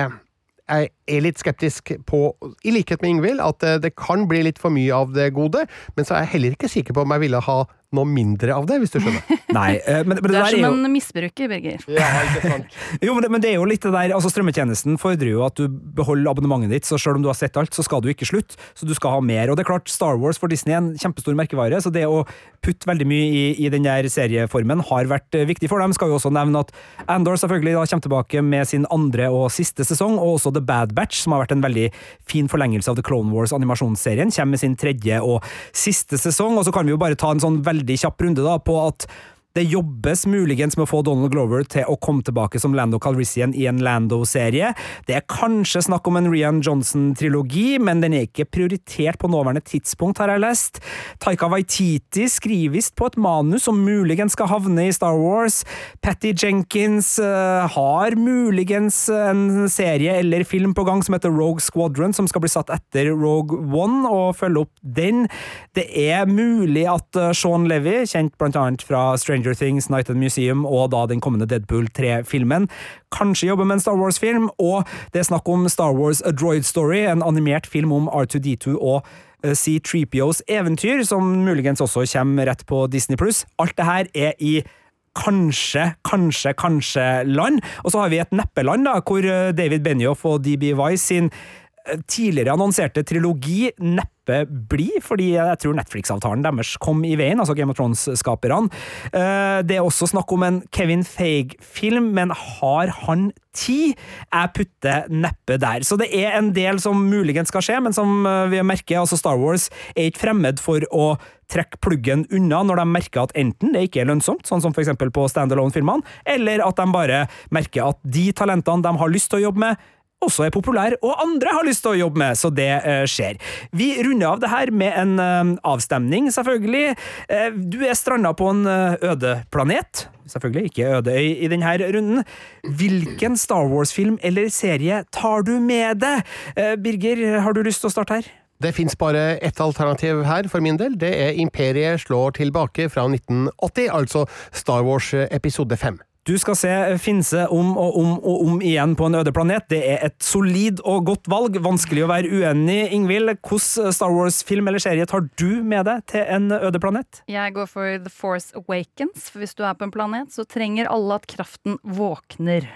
jeg er litt skeptisk på, i likhet med Ingvild, at eh, det kan bli litt for mye av det gode, men så er jeg heller ikke sikker på om jeg ville ha noe mindre av det, hvis du skjønner. Nei, eh, men, men Du det er er som jo en misbruker, Birger. Ja, ikke sant? Jo, men det, men det er jo litt det der, altså Strømmetjenesten fordrer jo at du beholder abonnementet ditt, så selv om du har sett alt, så skal du ikke slutte. Så du skal ha mer. Og det er klart, Star Wars for Disney er en kjempestor merkevare, så det å putte veldig mye i, i den der serieformen har vært eh, viktig for dem. Skal jo også nevne at Andor selvfølgelig da kommer tilbake med sin andre og siste sesong, og også The Bad Batch, som har vært en veldig fin forlengelse av The Clone Wars animasjonsserien, kommer med sin tredje og siste sesong. Og så kan vi jo bare ta en sånn veldig kjapp runde da på at det jobbes muligens med å få Donald Glover til å komme tilbake som Lando Calrissian i en Lando-serie. Det er kanskje snakk om en Rian Johnson-trilogi, men den er ikke prioritert på nåværende tidspunkt, har jeg lest. Taika Waititi skriver visst på et manus som muligens skal havne i Star Wars. Patty Jenkins uh, har muligens en serie eller film på gang som heter Rogue Squadron, som skal bli satt etter Rogue One, og følge opp den. Det er mulig at eh, Sean Levy, kjent blant annet fra Stranger Things, Night at Museum og da den kommende Deadpool 3-filmen, kanskje jobber med en Star Wars-film, og det er snakk om Star Wars A Droid Story, en animert film om R2D2 og eh, C3POs eventyr, som muligens også kommer rett på Disney+. Alt det her er i kanskje, kanskje, kanskje-land. Og så har vi et neppeland, da, hvor eh, David Benioff og DB Wise sin eh, tidligere annonserte trilogi neppe blir, fordi jeg tror Netflix-avtalen deres kom i veien, altså Game of Thrones-skaperne. Eh, Det er også snakk om en Kevin Feige-film, men har han tid? Jeg putter neppe der. Så det er en del som muligens skal skje, men som eh, vi merker, altså Star Wars er ikke fremmed for å trekke pluggen unna når de merker at enten det ikke er lønnsomt, sånn som eksempel på standalone-filmene, eller at de bare merker at de talentene de har lyst til å jobbe med, også er populær, og andre har lyst til å jobbe med, så det eh, skjer. Vi runder av det her med en eh, avstemning, selvfølgelig. Eh, du er stranda på en øde planet. Selvfølgelig ikke Ødeøy i denne runden. Hvilken Star Wars-film eller serie tar du med deg? Birger, har du lyst til å starte her? Det fins bare ett alternativ her for min del. Det er Imperiet slår tilbake fra 1980, altså Star Wars episode 5. Du skal se Finse om og om og om igjen på en øde planet. Det er et solid og godt valg. Vanskelig å være uenig. Ingvild, hvilken Star Wars-film eller serie tar du med deg til en øde planet? Jeg går for The Force Awakens, for hvis du er på en planet, så trenger alle at kraften våkner.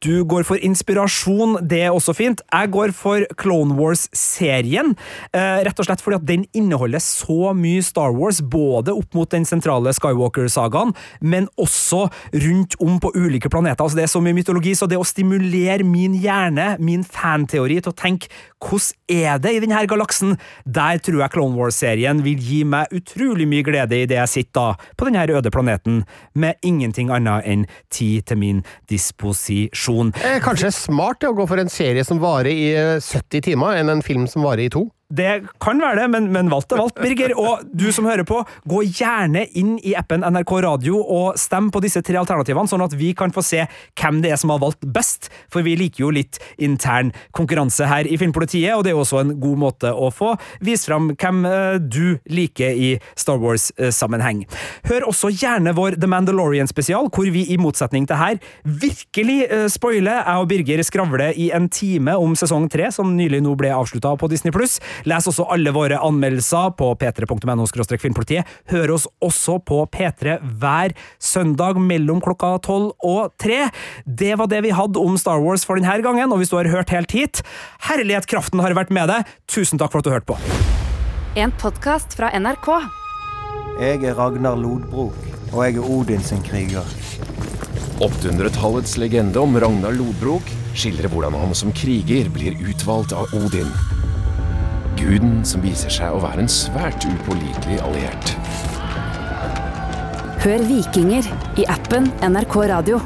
Du går for inspirasjon, det er også fint. Jeg går for Clone Wars-serien, eh, rett og slett fordi at den inneholder så mye Star Wars, både opp mot den sentrale Skywalker-sagaen, men også rundt om på ulike planeter. Altså, det er så mye mytologi, så det å stimulere min hjerne, min fanteori, til å tenke hvordan er det i denne galaksen, der tror jeg Clone Wars-serien vil gi meg utrolig mye glede i det jeg sitter da på denne øde planeten, med ingenting annet enn tid til min disposisjon. Eh, kanskje smart å gå for en serie som varer i eh, 70 timer, enn en film som varer i to? Det kan være det, men, men valgt er valgt, Birger. Og du som hører på, gå gjerne inn i appen NRK Radio og stem på disse tre alternativene, sånn at vi kan få se hvem det er som har valgt best. For vi liker jo litt intern konkurranse her i Filmpolitiet, og det er også en god måte å få vist fram hvem eh, du liker i Star Wars-sammenheng. Hør også gjerne vår The Mandalorian-spesial, hvor vi i motsetning til her virkelig eh, spoiler. Jeg og Birger skravler i en time om sesong tre, som nylig nå ble avslutta på Disney+. Les også alle våre anmeldelser på p3.no filmpolitiet. Hør oss også på P3 hver søndag mellom klokka tolv og tre. Det var det vi hadde om Star Wars for denne gangen, og hvis du har hørt helt hit, herlighet kraften har vært med deg. Tusen takk for at du hørte på. En podkast fra NRK. Jeg er Ragnar Lodbrok, og jeg er Odin sin kriger. 800-tallets legende om Ragnar Lodbrok skildrer hvordan han som kriger blir utvalgt av Odin. Guden som viser seg å være en svært upålitelig alliert. Hør Vikinger i appen NRK Radio.